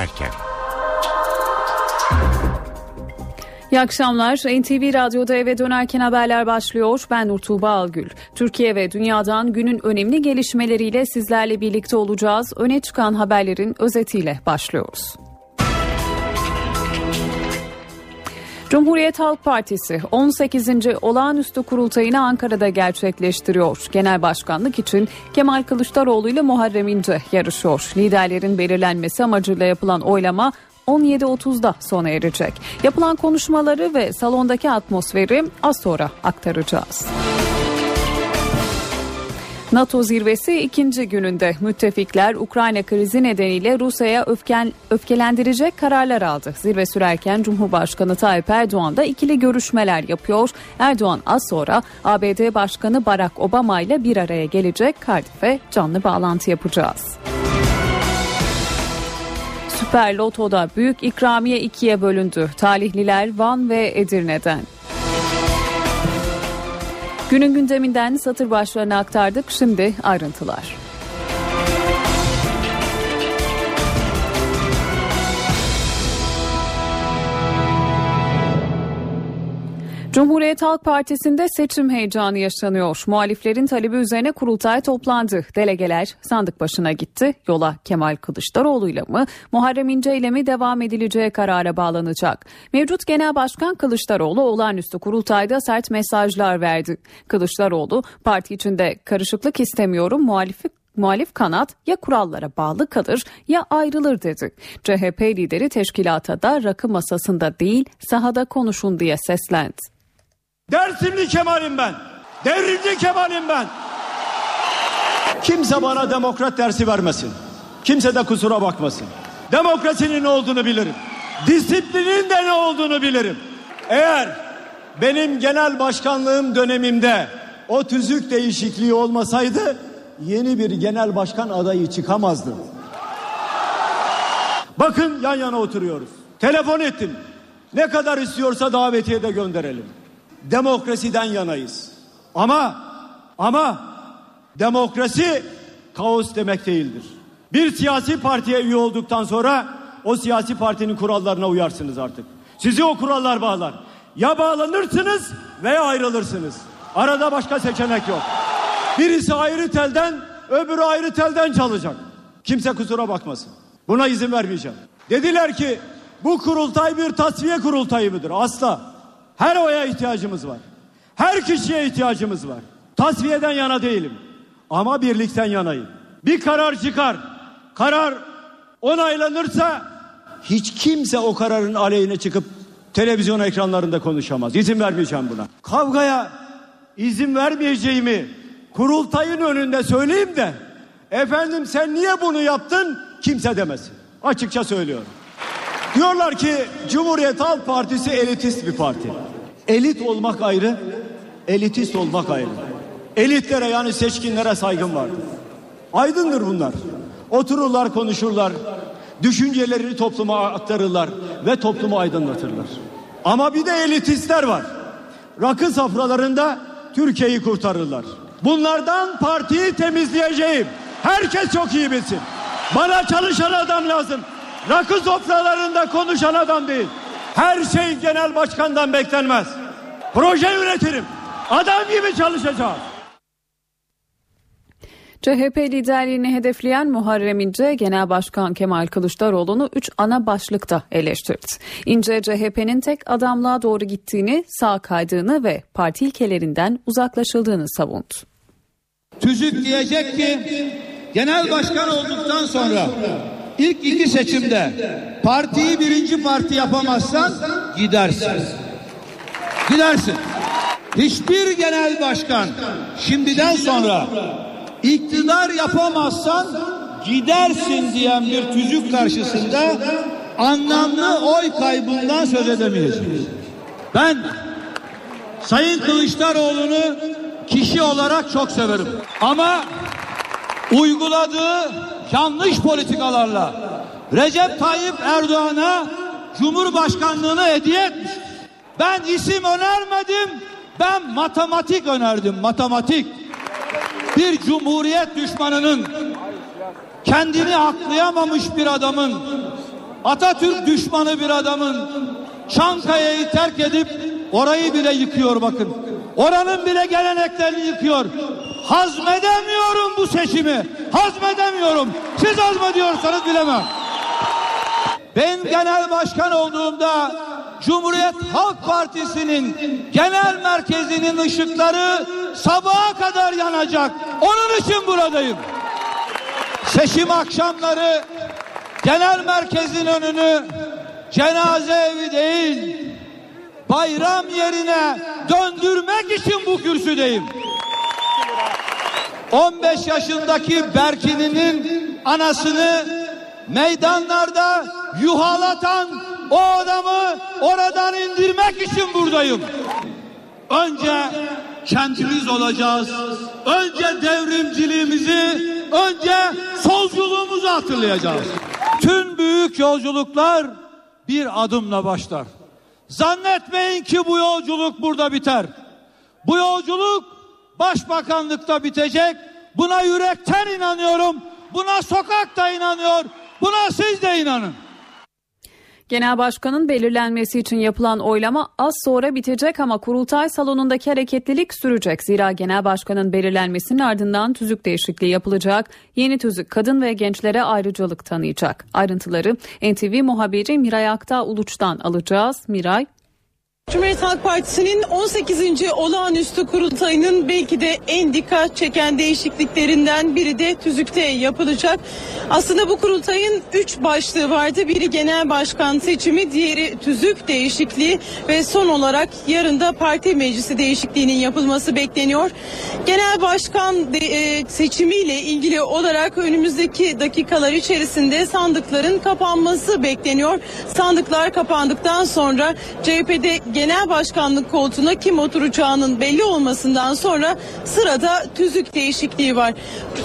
dönerken. İyi akşamlar. NTV Radyo'da eve dönerken haberler başlıyor. Ben Nurtuğba Algül. Türkiye ve dünyadan günün önemli gelişmeleriyle sizlerle birlikte olacağız. Öne çıkan haberlerin özetiyle başlıyoruz. Cumhuriyet Halk Partisi 18. olağanüstü kurultayını Ankara'da gerçekleştiriyor. Genel başkanlık için Kemal Kılıçdaroğlu ile Muharrem İnce yarışıyor. Liderlerin belirlenmesi amacıyla yapılan oylama 17.30'da sona erecek. Yapılan konuşmaları ve salondaki atmosferi az sonra aktaracağız. NATO zirvesi ikinci gününde müttefikler Ukrayna krizi nedeniyle Rusya'ya öfken, öfkelendirecek kararlar aldı. Zirve sürerken Cumhurbaşkanı Tayyip Erdoğan da ikili görüşmeler yapıyor. Erdoğan az sonra ABD Başkanı Barack Obama ile bir araya gelecek. Cardiff'e canlı bağlantı yapacağız. Süper Loto'da büyük ikramiye ikiye bölündü. Talihliler Van ve Edirne'den. Günün gündeminden satır başlarını aktardık. Şimdi ayrıntılar. Cumhuriyet Halk Partisi'nde seçim heyecanı yaşanıyor. Muhaliflerin talebi üzerine kurultay toplandı. Delegeler sandık başına gitti. Yola Kemal Kılıçdaroğlu ile mi, Muharrem İnce ile mi devam edileceği karara bağlanacak. Mevcut Genel Başkan Kılıçdaroğlu olağanüstü kurultayda sert mesajlar verdi. Kılıçdaroğlu parti içinde karışıklık istemiyorum muhalifi muhalif kanat ya kurallara bağlı kalır ya ayrılır dedi. CHP lideri teşkilata da rakı masasında değil sahada konuşun diye seslendi. Dersimli Kemal'im ben. Devrimci Kemal'im ben. Kimse bana demokrat dersi vermesin. Kimse de kusura bakmasın. Demokrasinin ne olduğunu bilirim. Disiplinin de ne olduğunu bilirim. Eğer benim genel başkanlığım dönemimde o tüzük değişikliği olmasaydı yeni bir genel başkan adayı çıkamazdı. Bakın yan yana oturuyoruz. Telefon ettim. Ne kadar istiyorsa davetiye de gönderelim demokrasiden yanayız. Ama ama demokrasi kaos demek değildir. Bir siyasi partiye üye olduktan sonra o siyasi partinin kurallarına uyarsınız artık. Sizi o kurallar bağlar. Ya bağlanırsınız veya ayrılırsınız. Arada başka seçenek yok. Birisi ayrı telden, öbürü ayrı telden çalacak. Kimse kusura bakmasın. Buna izin vermeyeceğim. Dediler ki bu kurultay bir tasfiye kurultayı mıdır? Asla. Her oya ihtiyacımız var. Her kişiye ihtiyacımız var. Tasfiyeden yana değilim. Ama birlikten yanayım. Bir karar çıkar. Karar onaylanırsa hiç kimse o kararın aleyhine çıkıp televizyon ekranlarında konuşamaz. İzin vermeyeceğim buna. Kavgaya izin vermeyeceğimi kurultayın önünde söyleyeyim de efendim sen niye bunu yaptın kimse demesin. Açıkça söylüyorum. Diyorlar ki Cumhuriyet Halk Partisi elitist bir parti. Elit olmak ayrı, elitist olmak ayrı. Elitlere yani seçkinlere saygın vardır. Aydındır bunlar. Otururlar, konuşurlar. Düşüncelerini topluma aktarırlar ve toplumu aydınlatırlar. Ama bir de elitistler var. Rakı safralarında Türkiye'yi kurtarırlar. Bunlardan partiyi temizleyeceğim. Herkes çok iyi bilsin. Bana çalışan adam lazım. Rakı sofralarında konuşan adam değil. Her şey genel başkandan beklenmez. Proje üretirim. Adam gibi çalışacağız. CHP liderliğini hedefleyen Muharrem İnce, Genel Başkan Kemal Kılıçdaroğlu'nu üç ana başlıkta eleştirdi. İnce, CHP'nin tek adamlığa doğru gittiğini, sağ kaydığını ve parti ilkelerinden uzaklaşıldığını savundu. Tüzük diyecek ki, Genel Başkan olduktan sonra ilk iki seçimde partiyi birinci parti yapamazsan gidersin. Gidersin. Hiçbir genel başkan şimdiden sonra iktidar yapamazsan gidersin diyen bir tüzük karşısında anlamlı oy kaybından söz edemeyeceğiz. Ben Sayın Kılıçdaroğlu'nu kişi olarak çok severim. Ama uyguladığı yanlış politikalarla Recep Tayyip Erdoğan'a Cumhurbaşkanlığını hediye etmiş. Ben isim önermedim, ben matematik önerdim, matematik. Bir cumhuriyet düşmanının kendini aklayamamış bir adamın Atatürk düşmanı bir adamın Çankaya'yı terk edip orayı bile yıkıyor bakın. Oranın bile geleneklerini yıkıyor. Hazmedemiyorum bu seçimi. Hazmedemiyorum. Siz hazmediyorsanız bilemem. Ben genel başkan olduğumda Cumhuriyet Halk Partisi'nin genel merkezinin ışıkları sabaha kadar yanacak. Onun için buradayım. Seçim akşamları genel merkezin önünü cenaze evi değil bayram yerine döndürmek için bu kürsüdeyim. 15 yaşındaki Berkin'in anasını meydanlarda yuhalatan o adamı oradan indirmek için buradayım. Önce kendimiz olacağız. Önce devrimciliğimizi, önce solculuğumuzu hatırlayacağız. Tüm büyük yolculuklar bir adımla başlar. Zannetmeyin ki bu yolculuk burada biter. Bu yolculuk başbakanlıkta bitecek. Buna yürekten inanıyorum. Buna sokakta inanıyor. Buna siz de inanın. Genel başkanın belirlenmesi için yapılan oylama az sonra bitecek ama kurultay salonundaki hareketlilik sürecek. Zira genel başkanın belirlenmesinin ardından tüzük değişikliği yapılacak. Yeni tüzük kadın ve gençlere ayrıcalık tanıyacak. Ayrıntıları NTV muhabiri Miray Aktağ Uluç'tan alacağız. Miray. Cumhuriyet Halk Partisi'nin 18. olağanüstü kurultayının belki de en dikkat çeken değişikliklerinden biri de tüzükte yapılacak. Aslında bu kurultayın 3 başlığı vardı. Biri genel başkan seçimi, diğeri tüzük değişikliği ve son olarak yarın da parti meclisi değişikliğinin yapılması bekleniyor. Genel başkan de, e, seçimiyle ilgili olarak önümüzdeki dakikalar içerisinde sandıkların kapanması bekleniyor. Sandıklar kapandıktan sonra CHP'de genel başkanlık koltuğuna kim oturacağının belli olmasından sonra sırada tüzük değişikliği var.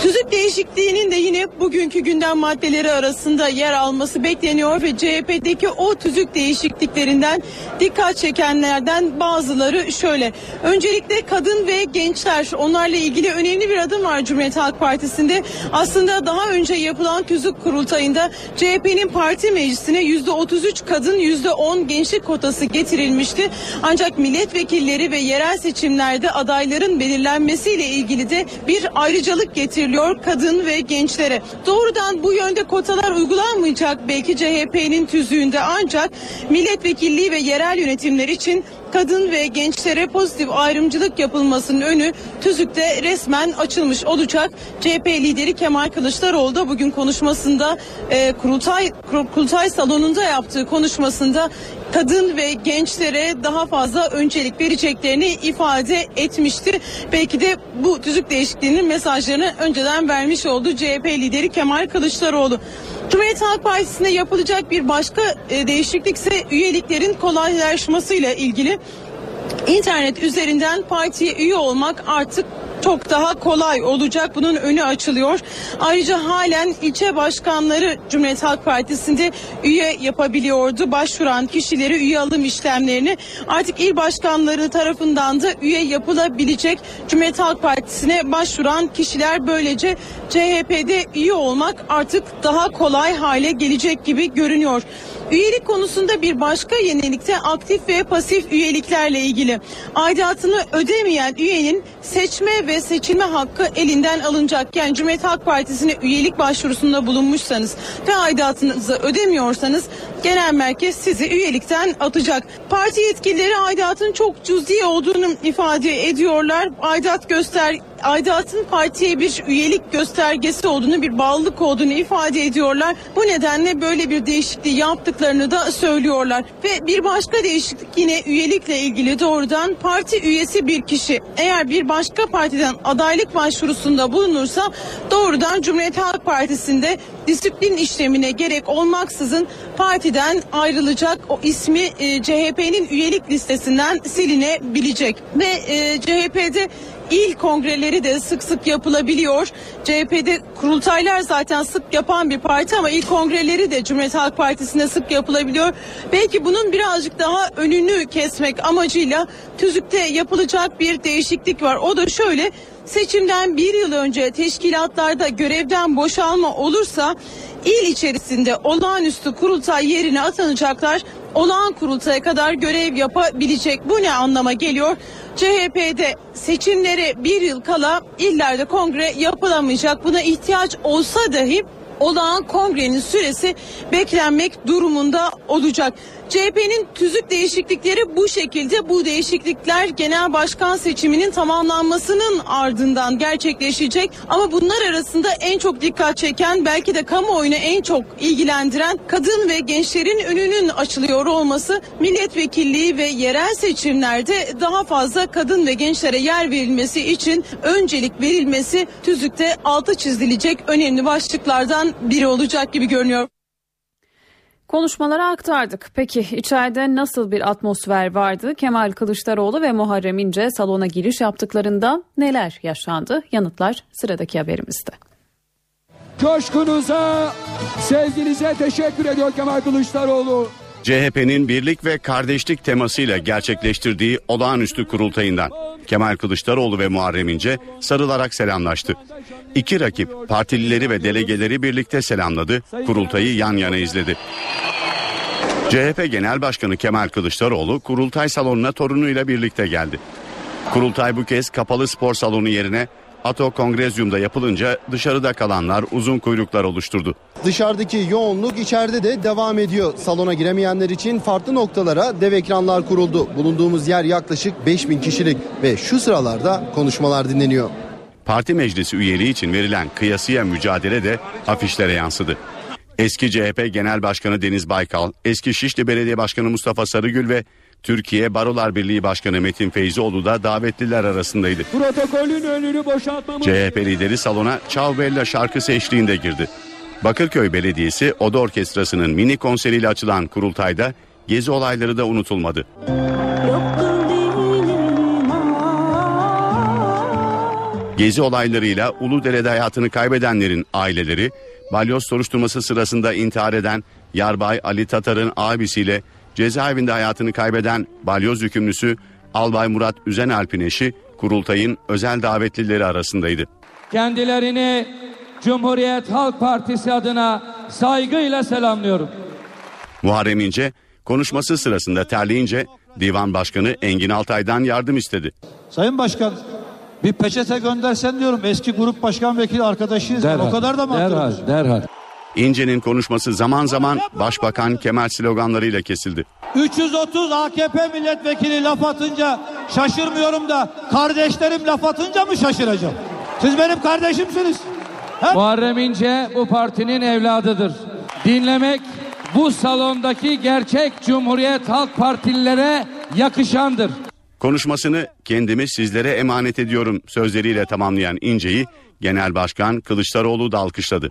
Tüzük değişikliğinin de yine bugünkü gündem maddeleri arasında yer alması bekleniyor ve CHP'deki o tüzük değişikliklerinden dikkat çekenlerden bazıları şöyle. Öncelikle kadın ve gençler onlarla ilgili önemli bir adım var Cumhuriyet Halk Partisi'nde. Aslında daha önce yapılan tüzük kurultayında CHP'nin parti meclisine %33 kadın %10 gençlik kotası getirilmişti. Ancak milletvekilleri ve yerel seçimlerde adayların belirlenmesiyle ilgili de bir ayrıcalık getiriliyor kadın ve gençlere. Doğrudan bu yönde kotalar uygulanmayacak belki CHP'nin tüzüğünde ancak milletvekilliği ve yerel yönetimler için kadın ve gençlere pozitif ayrımcılık yapılmasının önü tüzükte resmen açılmış olacak. CHP lideri Kemal Kılıçdaroğlu da bugün konuşmasında e, kurultay kurultay salonunda yaptığı konuşmasında kadın ve gençlere daha fazla öncelik vereceklerini ifade etmişti. Belki de bu tüzük değişikliğinin mesajlarını önceden vermiş oldu CHP lideri Kemal Kılıçdaroğlu. Cumhuriyet Halk Partisi'nde yapılacak bir başka e, değişiklik ise üyeliklerin kolaylaşmasıyla ilgili. İnternet üzerinden partiye üye olmak artık çok daha kolay olacak. Bunun önü açılıyor. Ayrıca halen ilçe başkanları Cumhuriyet Halk Partisi'nde üye yapabiliyordu. Başvuran kişileri üye alım işlemlerini artık il başkanları tarafından da üye yapılabilecek. Cumhuriyet Halk Partisi'ne başvuran kişiler böylece CHP'de üye olmak artık daha kolay hale gelecek gibi görünüyor. Üyelik konusunda bir başka yenilik de aktif ve pasif üyeliklerle ilgili. Aidatını ödemeyen üyenin seçme ve seçilme hakkı elinden alınacak. Yani Cumhuriyet Halk Partisi'ne üyelik başvurusunda bulunmuşsanız ve aidatınızı ödemiyorsanız genel merkez sizi üyelikten atacak. Parti yetkilileri aidatın çok cüzi olduğunu ifade ediyorlar. Aidat göster aidatın partiye bir üyelik göstergesi olduğunu, bir bağlılık olduğunu ifade ediyorlar. Bu nedenle böyle bir değişikliği yaptıklarını da söylüyorlar. Ve bir başka değişiklik yine üyelikle ilgili doğrudan parti üyesi bir kişi eğer bir başka partiden adaylık başvurusunda bulunursa doğrudan Cumhuriyet Halk Partisi'nde disiplin işlemine gerek olmaksızın partiden ayrılacak. O ismi e, CHP'nin üyelik listesinden silinebilecek. Ve e, CHP'de il kongreleri de sık sık yapılabiliyor. CHP'de kurultaylar zaten sık yapan bir parti ama il kongreleri de Cumhuriyet Halk Partisi'nde sık yapılabiliyor. Belki bunun birazcık daha önünü kesmek amacıyla tüzükte yapılacak bir değişiklik var. O da şöyle seçimden bir yıl önce teşkilatlarda görevden boşalma olursa il içerisinde olağanüstü kurultay yerine atanacaklar olağan kurultaya kadar görev yapabilecek. Bu ne anlama geliyor? CHP'de seçimlere bir yıl kala illerde kongre yapılamayacak. Buna ihtiyaç olsa dahi olağan kongrenin süresi beklenmek durumunda olacak. CHP'nin tüzük değişiklikleri bu şekilde bu değişiklikler genel başkan seçiminin tamamlanmasının ardından gerçekleşecek. Ama bunlar arasında en çok dikkat çeken belki de kamuoyunu en çok ilgilendiren kadın ve gençlerin önünün açılıyor olması milletvekilliği ve yerel seçimlerde daha fazla kadın ve gençlere yer verilmesi için öncelik verilmesi tüzükte altı çizilecek önemli başlıklardan biri olacak gibi görünüyor. Konuşmaları aktardık. Peki içeride nasıl bir atmosfer vardı? Kemal Kılıçdaroğlu ve Muharrem İnce salona giriş yaptıklarında neler yaşandı? Yanıtlar sıradaki haberimizde. Coşkunuza, sevginize teşekkür ediyor Kemal Kılıçdaroğlu. CHP'nin birlik ve kardeşlik temasıyla gerçekleştirdiği olağanüstü kurultayından Kemal Kılıçdaroğlu ve Muharrem İnce sarılarak selamlaştı. İki rakip partilileri ve delegeleri birlikte selamladı, kurultayı yan yana izledi. CHP Genel Başkanı Kemal Kılıçdaroğlu kurultay salonuna torunuyla birlikte geldi. Kurultay bu kez kapalı spor salonu yerine Ato Kongrezyum'da yapılınca dışarıda kalanlar uzun kuyruklar oluşturdu. Dışarıdaki yoğunluk içeride de devam ediyor. Salona giremeyenler için farklı noktalara dev ekranlar kuruldu. Bulunduğumuz yer yaklaşık 5000 kişilik ve şu sıralarda konuşmalar dinleniyor. Parti meclisi üyeliği için verilen kıyasıya mücadele de afişlere yansıdı. Eski CHP Genel Başkanı Deniz Baykal, eski Şişli Belediye Başkanı Mustafa Sarıgül ve Türkiye Barolar Birliği Başkanı Metin Feyzioğlu da davetliler arasındaydı. Protokolün önünü boşaltmamız. CHP lideri salona Ciao Bella şarkısı eşliğinde girdi. Bakırköy Belediyesi Oda Orkestrası'nın mini konseriyle açılan kurultayda gezi olayları da unutulmadı. Gezi olaylarıyla Uludere'de hayatını kaybedenlerin aileleri, balyoz soruşturması sırasında intihar eden Yarbay Ali Tatar'ın abisiyle cezaevinde hayatını kaybeden balyoz hükümlüsü Albay Murat Üzenalp'in eşi kurultayın özel davetlileri arasındaydı. Kendilerini Cumhuriyet Halk Partisi adına saygıyla selamlıyorum. Muharrem İnce konuşması sırasında terleyince Divan Başkanı Engin Altay'dan yardım istedi. Sayın Başkan bir peçete göndersen diyorum eski grup başkan vekili arkadaşıyız. o kadar da mı derhal, derhal. İnce'nin konuşması zaman zaman Başbakan Kemal sloganlarıyla kesildi. 330 AKP milletvekili laf atınca şaşırmıyorum da kardeşlerim laf atınca mı şaşıracağım? Siz benim kardeşimsiniz. Muharrem İnce bu partinin evladıdır. Dinlemek bu salondaki gerçek Cumhuriyet Halk Partililere yakışandır. Konuşmasını kendimi sizlere emanet ediyorum sözleriyle tamamlayan İnce'yi Genel Başkan Kılıçdaroğlu da alkışladı.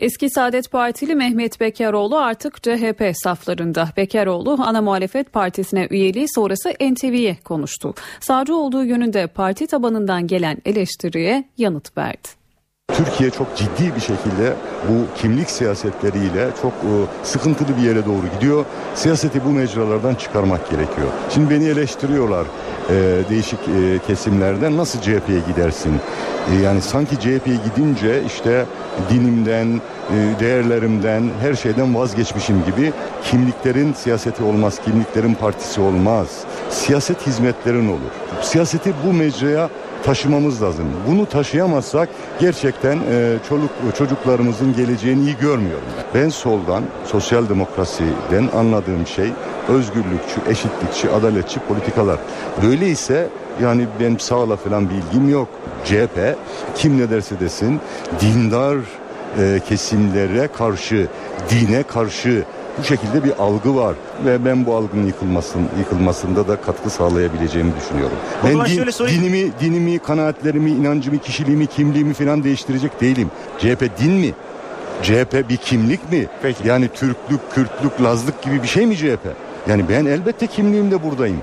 Eski Saadet Partili Mehmet Bekaroğlu artık CHP saflarında. Bekaroğlu ana muhalefet partisine üyeliği sonrası NTV'ye konuştu. Sağcı olduğu yönünde parti tabanından gelen eleştiriye yanıt verdi. Türkiye çok ciddi bir şekilde bu kimlik siyasetleriyle çok e, sıkıntılı bir yere doğru gidiyor. Siyaseti bu mecralardan çıkarmak gerekiyor. Şimdi beni eleştiriyorlar e, değişik e, kesimlerden nasıl CHP'ye gidersin? Yani sanki CHP'ye gidince işte dinimden, değerlerimden, her şeyden vazgeçmişim gibi kimliklerin siyaseti olmaz, kimliklerin partisi olmaz. Siyaset hizmetlerin olur. Siyaseti bu mecraya taşımamız lazım. Bunu taşıyamazsak gerçekten e, çoluk çocuklarımızın geleceğini iyi görmüyorum. Ben soldan, sosyal demokrasiden anladığım şey özgürlükçü, eşitlikçi, adaletçi politikalar. Böyleyse yani benim sağla falan bir ilgim yok. CHP kim ne derse desin dindar e, kesimlere karşı, dine karşı bu şekilde bir algı var ve ben bu algının yıkılmasın, yıkılmasında da katkı sağlayabileceğimi düşünüyorum. Ben din- dinimi, dinimi, kanaatlerimi, inancımı, kişiliğimi, kimliğimi falan değiştirecek değilim. CHP din mi? CHP bir kimlik mi? Yani Türklük, Kürtlük, Lazlık gibi bir şey mi CHP? Yani ben elbette kimliğimde buradayım.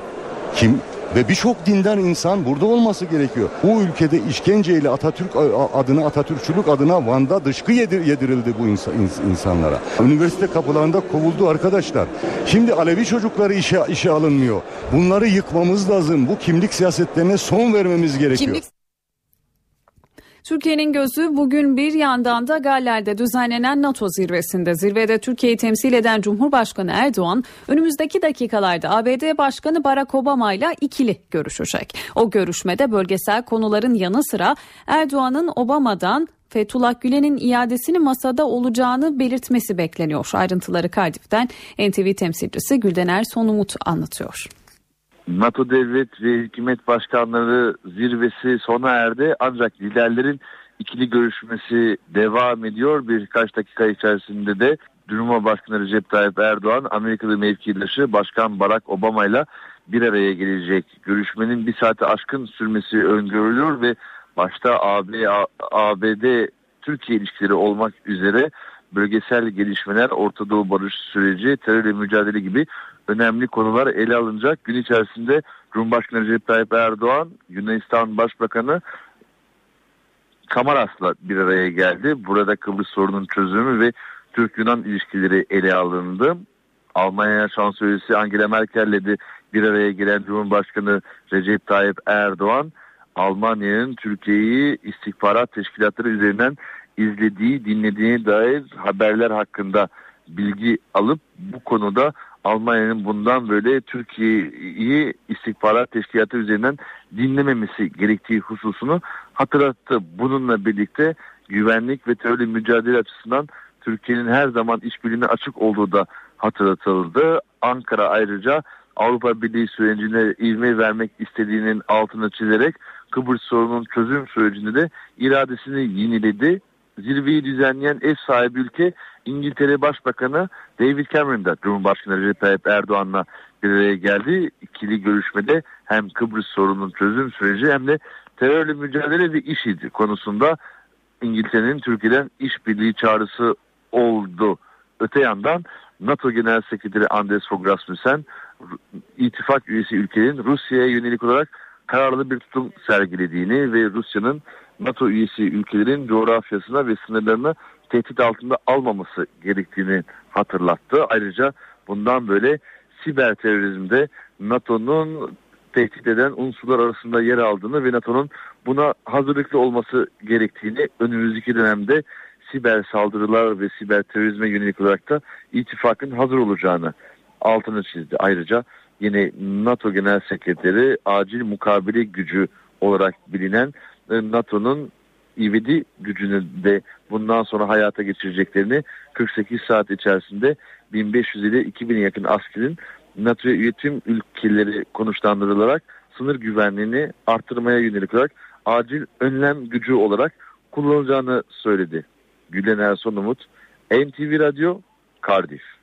Kim ve birçok dindar insan burada olması gerekiyor. Bu ülkede işkenceyle Atatürk adına Atatürkçülük adına Van'da dışkı yedir, yedirildi bu insan, insanlara. Üniversite kapılarında kovuldu arkadaşlar. Şimdi Alevi çocukları işe, işe alınmıyor. Bunları yıkmamız lazım. Bu kimlik siyasetlerine son vermemiz gerekiyor. Kimlik Türkiye'nin gözü bugün bir yandan da Galler'de düzenlenen NATO zirvesinde. Zirvede Türkiye'yi temsil eden Cumhurbaşkanı Erdoğan önümüzdeki dakikalarda ABD Başkanı Barack Obama ile ikili görüşecek. O görüşmede bölgesel konuların yanı sıra Erdoğan'ın Obama'dan Fethullah Gülen'in iadesini masada olacağını belirtmesi bekleniyor. Ayrıntıları Cardiff'ten NTV temsilcisi Güldener Sonumut anlatıyor. NATO devlet ve hükümet başkanları zirvesi sona erdi ancak liderlerin ikili görüşmesi devam ediyor. Birkaç dakika içerisinde de Cumhurbaşkanı Recep Tayyip Erdoğan Amerikalı mevkidaşı Başkan Barack Obama ile bir araya gelecek. Görüşmenin bir saate aşkın sürmesi öngörülüyor ve başta AB, ABD Türkiye ilişkileri olmak üzere bölgesel gelişmeler, Orta Doğu barış süreci, terörle mücadele gibi önemli konular ele alınacak. Gün içerisinde Cumhurbaşkanı Recep Tayyip Erdoğan, Yunanistan Başbakanı Kamaras'la bir araya geldi. Burada Kıbrıs sorunun çözümü ve Türk-Yunan ilişkileri ele alındı. Almanya Şansölyesi Angela Merkel'le de bir araya gelen Cumhurbaşkanı Recep Tayyip Erdoğan, Almanya'nın Türkiye'yi istihbarat teşkilatları üzerinden izlediği, dinlediğine dair haberler hakkında bilgi alıp bu konuda Almanya'nın bundan böyle Türkiye'yi istihbarat teşkilatı üzerinden dinlememesi gerektiği hususunu hatırlattı. Bununla birlikte güvenlik ve terörle mücadele açısından Türkiye'nin her zaman işbirliğine açık olduğu da hatırlatıldı. Ankara ayrıca Avrupa Birliği sürecine ivme vermek istediğinin altını çizerek Kıbrıs sorunun çözüm sürecinde de iradesini yeniledi zirveyi düzenleyen ev sahibi ülke İngiltere Başbakanı David Cameron da Cumhurbaşkanı Recep Tayyip Erdoğan'la bir araya geldi. İkili görüşmede hem Kıbrıs sorunun çözüm süreci hem de terörle mücadele ve IŞİD konusunda İngiltere'nin Türkiye'den işbirliği çağrısı oldu. Öte yandan NATO Genel Sekreteri Anders Fogh Rasmussen ittifak üyesi ülkelerin Rusya'ya yönelik olarak kararlı bir tutum sergilediğini ve Rusya'nın NATO üyesi ülkelerin coğrafyasına ve sınırlarını tehdit altında almaması gerektiğini hatırlattı. Ayrıca bundan böyle siber terörizmde NATO'nun tehdit eden unsurlar arasında yer aldığını ve NATO'nun buna hazırlıklı olması gerektiğini önümüzdeki dönemde siber saldırılar ve siber terörizme yönelik olarak da ittifakın hazır olacağını altını çizdi. Ayrıca yine NATO Genel Sekreteri acil mukabele gücü olarak bilinen NATO'nun ivedi gücünü de bundan sonra hayata geçireceklerini 48 saat içerisinde 1500 ile 2000'e yakın askerin NATO'ya üyetim ülkeleri konuşlandırılarak sınır güvenliğini arttırmaya yönelik olarak acil önlem gücü olarak kullanılacağını söyledi. Gülen Erson Umut, NTV Radyo, Cardiff.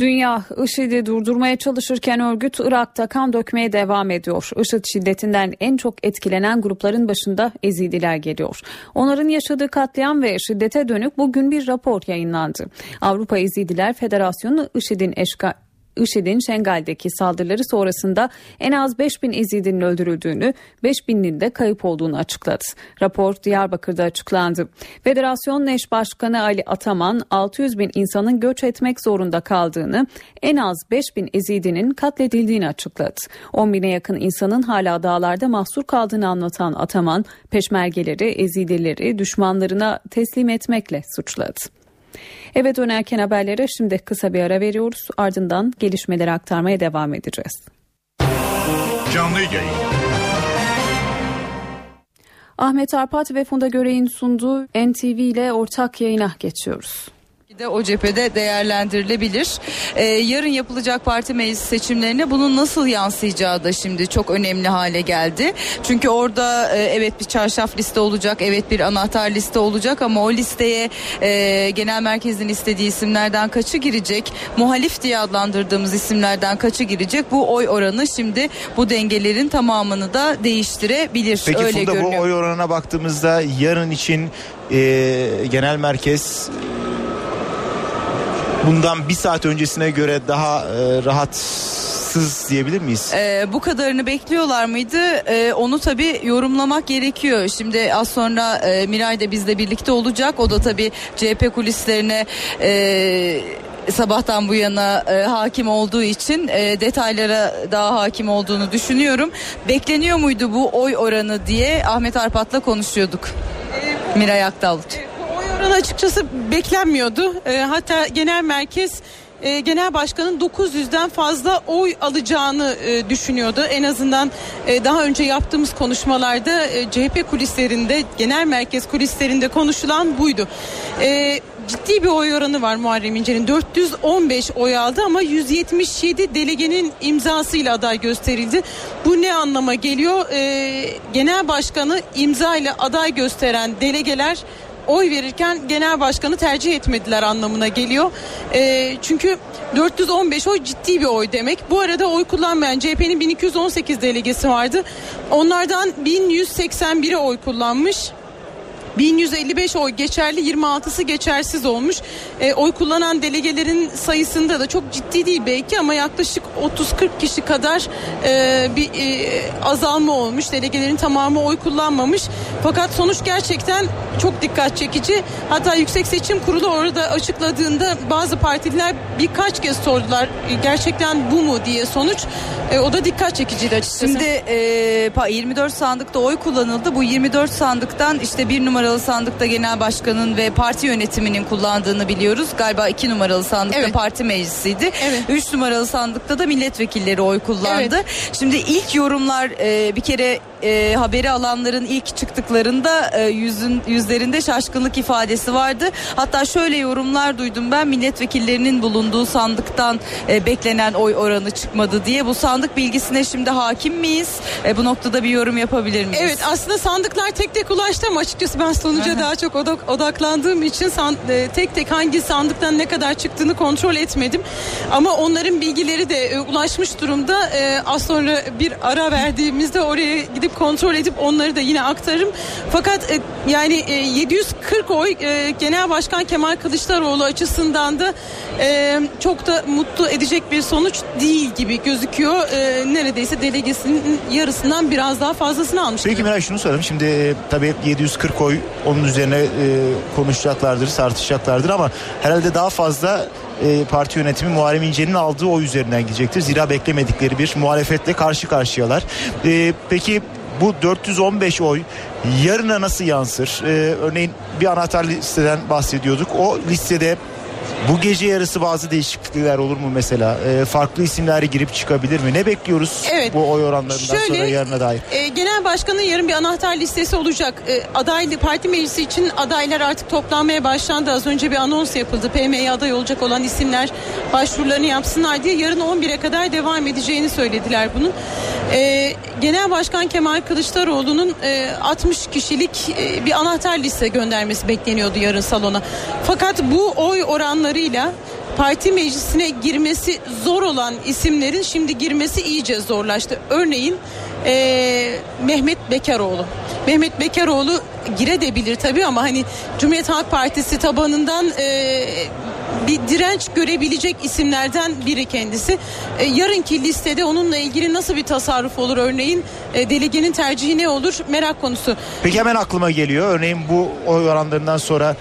Dünya IŞİD'i durdurmaya çalışırken örgüt Irak'ta kan dökmeye devam ediyor. IŞİD şiddetinden en çok etkilenen grupların başında Ezidiler geliyor. Onların yaşadığı katliam ve şiddete dönük bugün bir rapor yayınlandı. Avrupa Ezidiler Federasyonu IŞİD'in eşkal IŞİD'in Şengal'deki saldırıları sonrasında en az 5 bin Ezid'in öldürüldüğünü, 5 binin de kayıp olduğunu açıkladı. Rapor Diyarbakır'da açıklandı. Federasyon Neş Başkanı Ali Ataman 600 bin insanın göç etmek zorunda kaldığını, en az 5 bin Ezid'inin katledildiğini açıkladı. 10 bine yakın insanın hala dağlarda mahsur kaldığını anlatan Ataman, peşmergeleri, Ezidileri düşmanlarına teslim etmekle suçladı. Eve dönerken haberlere şimdi kısa bir ara veriyoruz. Ardından gelişmeleri aktarmaya devam edeceğiz. Canlı yayın. Ahmet Arpat ve Funda Görey'in sunduğu NTV ile ortak yayına geçiyoruz de o cephede değerlendirilebilir. Ee, yarın yapılacak parti meclis seçimlerine bunun nasıl yansıyacağı da şimdi çok önemli hale geldi. Çünkü orada e, evet bir çarşaf liste olacak, evet bir anahtar liste olacak ama o listeye e, genel merkezin istediği isimlerden kaçı girecek, muhalif diye adlandırdığımız isimlerden kaçı girecek bu oy oranı şimdi bu dengelerin tamamını da değiştirebilir. Peki Öyle Funda görünüyor. bu oy oranına baktığımızda yarın için e, genel merkez bundan bir saat öncesine göre daha e, rahat şanssız diyebilir miyiz? Ee, bu kadarını bekliyorlar mıydı? Ee, onu tabii yorumlamak gerekiyor. Şimdi az sonra e, Miray da bizle birlikte olacak. O da tabii CHP kulislerine e, sabahtan bu yana e, hakim olduğu için e, detaylara daha hakim olduğunu düşünüyorum. Bekleniyor muydu bu oy oranı diye Ahmet Arpat'la konuşuyorduk. Miray Akdavut. Oy oranı açıkçası beklenmiyordu. E, hatta genel merkez e, genel başkanın 900'den fazla oy alacağını e, düşünüyordu. En azından e, daha önce yaptığımız konuşmalarda e, CHP kulislerinde, genel merkez kulislerinde konuşulan buydu. E, ciddi bir oy oranı var Muharrem İnce'nin. 415 oy aldı ama 177 delegenin imzasıyla aday gösterildi. Bu ne anlama geliyor? E, genel başkanı imza ile aday gösteren delegeler oy verirken genel başkanı tercih etmediler anlamına geliyor. E, çünkü 415 oy ciddi bir oy demek. Bu arada oy kullanmayan CHP'nin 1218 delegesi vardı. Onlardan 1181'e oy kullanmış. 1155 oy geçerli 26'sı geçersiz olmuş. E, oy kullanan delegelerin sayısında da çok ciddi değil belki ama yaklaşık 30-40 kişi kadar e, bir e, azalma olmuş. Delegelerin tamamı oy kullanmamış. Fakat sonuç gerçekten çok dikkat çekici. Hatta Yüksek Seçim Kurulu orada açıkladığında bazı partililer birkaç kez sordular e, gerçekten bu mu diye sonuç. E, o da dikkat çekiciydi açıkçası. Şimdi e, pa- 24 sandıkta oy kullanıldı. Bu 24 sandıktan işte bir numaralı sandıkta genel başkanın ve parti yönetiminin kullandığını biliyoruz. Galiba iki numaralı sandıkta Evet. parti meclisiydi. Evet. Üç numaralı sandıkta da milletvekilleri oy kullandı. Şimdi ilk yorumlar e, bir kere e, haberi alanların ilk çıktıklarında e, yüzün yüzlerinde şaşkınlık ifadesi vardı. Hatta şöyle yorumlar duydum ben milletvekillerinin bulunduğu sandıktan e, beklenen oy oranı çıkmadı diye. Bu sandık bilgisine şimdi hakim miyiz? E, bu noktada bir yorum yapabilir miyiz? Evet aslında sandıklar tek tek ulaştı ama açıkçası ben sonuca daha çok odak, odaklandığım için san- e, tek tek hangi sandıktan ne kadar çıktığını kontrol etmedim. Ama onların bilgileri de e, ulaşmış durumda. E, az sonra bir ara verdiğimizde oraya gidip kontrol edip onları da yine aktarırım. Fakat e, yani e, 740 oy e, Genel Başkan Kemal Kılıçdaroğlu açısından da e, çok da mutlu edecek bir sonuç değil gibi gözüküyor. E, neredeyse delegesinin yarısından biraz daha fazlasını almış. Peki Miray şunu soralım. Şimdi e, tabii 740 oy onun üzerine e, konuşacaklardır, tartışacaklardır ama herhalde daha fazla e, parti yönetimi Muharrem İnce'nin aldığı oy üzerinden gidecektir. Zira beklemedikleri bir muhalefetle karşı karşıyalar. E, peki bu 415 oy yarına nasıl yansır? E, örneğin bir anahtar listeden bahsediyorduk. O listede bu gece yarısı bazı değişiklikler olur mu mesela? E, farklı isimler girip çıkabilir mi? Ne bekliyoruz Evet. bu oy oranlarından Şöyle, sonra yarına dair? E, genel başkanın yarın bir anahtar listesi olacak. E, adaylı parti meclisi için adaylar artık toplanmaya başlandı. Az önce bir anons yapıldı. PM'ye aday olacak olan isimler başvurularını yapsınlar diye yarın 11'e kadar devam edeceğini söylediler bunun. E, genel başkan Kemal Kılıçdaroğlu'nun e, 60 kişilik e, bir anahtar liste göndermesi bekleniyordu yarın salona. Fakat bu oy oranlarıyla parti meclisine girmesi zor olan isimlerin şimdi girmesi iyice zorlaştı. Örneğin eee, Mehmet Bekaroğlu. Mehmet Bekaroğlu girebilir tabii ama hani Cumhuriyet Halk Partisi tabanından eee, bir direnç görebilecek isimlerden biri kendisi. E, yarınki listede onunla ilgili nasıl bir tasarruf olur örneğin? E, delegenin tercihi ne olur? Merak konusu. Peki hemen aklıma geliyor. Örneğin bu oy oranlarından sonra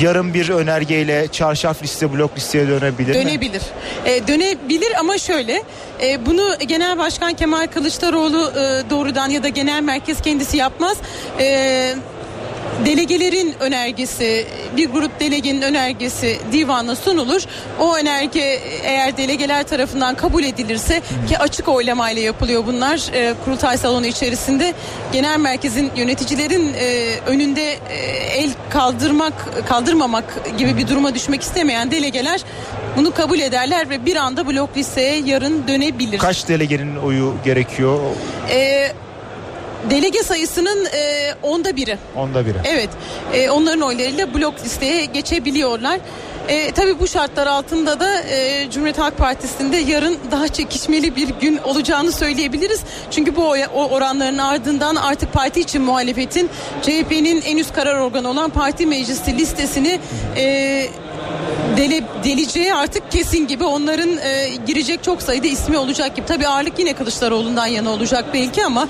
yarın bir önergeyle çarşaf liste blok listeye dönebilir? Dönebilir. E, dönebilir ama şöyle e, bunu Genel Başkan Kemal Kılıçdaroğlu e, doğrudan ya da genel merkez kendisi yapmaz. E, delegelerin önergesi bir grup delegenin önergesi divana sunulur. O önerge eğer delegeler tarafından kabul edilirse ki açık oylamayla yapılıyor bunlar e, kurultay salonu içerisinde genel merkezin yöneticilerin e, önünde e, el kaldırmak kaldırmamak gibi bir duruma düşmek istemeyen delegeler bunu kabul ederler ve bir anda blok listeye yarın dönebilir. Kaç delegenin oyu gerekiyor? E, delege sayısının e, onda biri. Onda biri. Evet, e, onların oylarıyla blok listeye geçebiliyorlar. E, tabii bu şartlar altında da e, Cumhuriyet Halk Partisi'nde yarın daha çekişmeli bir gün olacağını söyleyebiliriz. Çünkü bu oy- o oranların ardından artık parti için muhalefetin CHP'nin en üst karar organı olan parti meclisi listesini e, dele, deleceği artık kesin gibi onların e, girecek çok sayıda ismi olacak gibi. Tabii ağırlık yine Kılıçdaroğlu'ndan yana olacak belki ama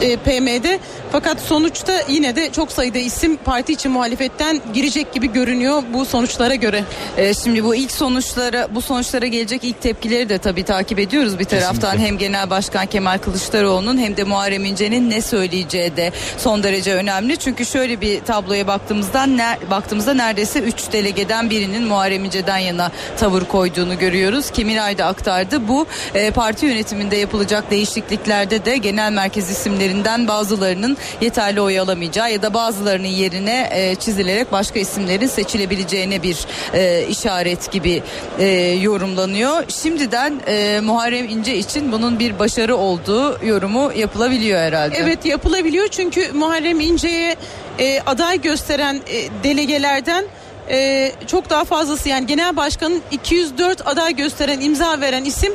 e, PM'de fakat sonuçta yine de çok sayıda isim parti için muhalefetten girecek gibi görünüyor bu sonuçlara göre. Ee, şimdi bu ilk sonuçlara bu sonuçlara gelecek ilk tepkileri de tabii takip ediyoruz bir taraftan Kesinlikle. hem Genel Başkan Kemal Kılıçdaroğlu'nun hem de Muharrem İnce'nin ne söyleyeceği de son derece önemli. Çünkü şöyle bir tabloya baktığımızda ner, baktığımızda neredeyse 3 delegeden birinin Muharrem İnce'den yana tavır koyduğunu görüyoruz. Kimiray da aktardı. Bu e, parti yönetiminde yapılacak değişikliklerde de genel merkez isimlerinden bazılarının yeterli oy alamayacağı ya da bazılarının yerine e, çizilerek başka isimlerin seçilebileceğine bir e, işaret gibi e, yorumlanıyor. Şimdiden e, Muharrem İnce için bunun bir başarı olduğu yorumu yapılabiliyor herhalde. Evet yapılabiliyor çünkü Muharrem İnce'ye e, aday gösteren e, delegelerden e, çok daha fazlası yani genel başkanın 204 aday gösteren imza veren isim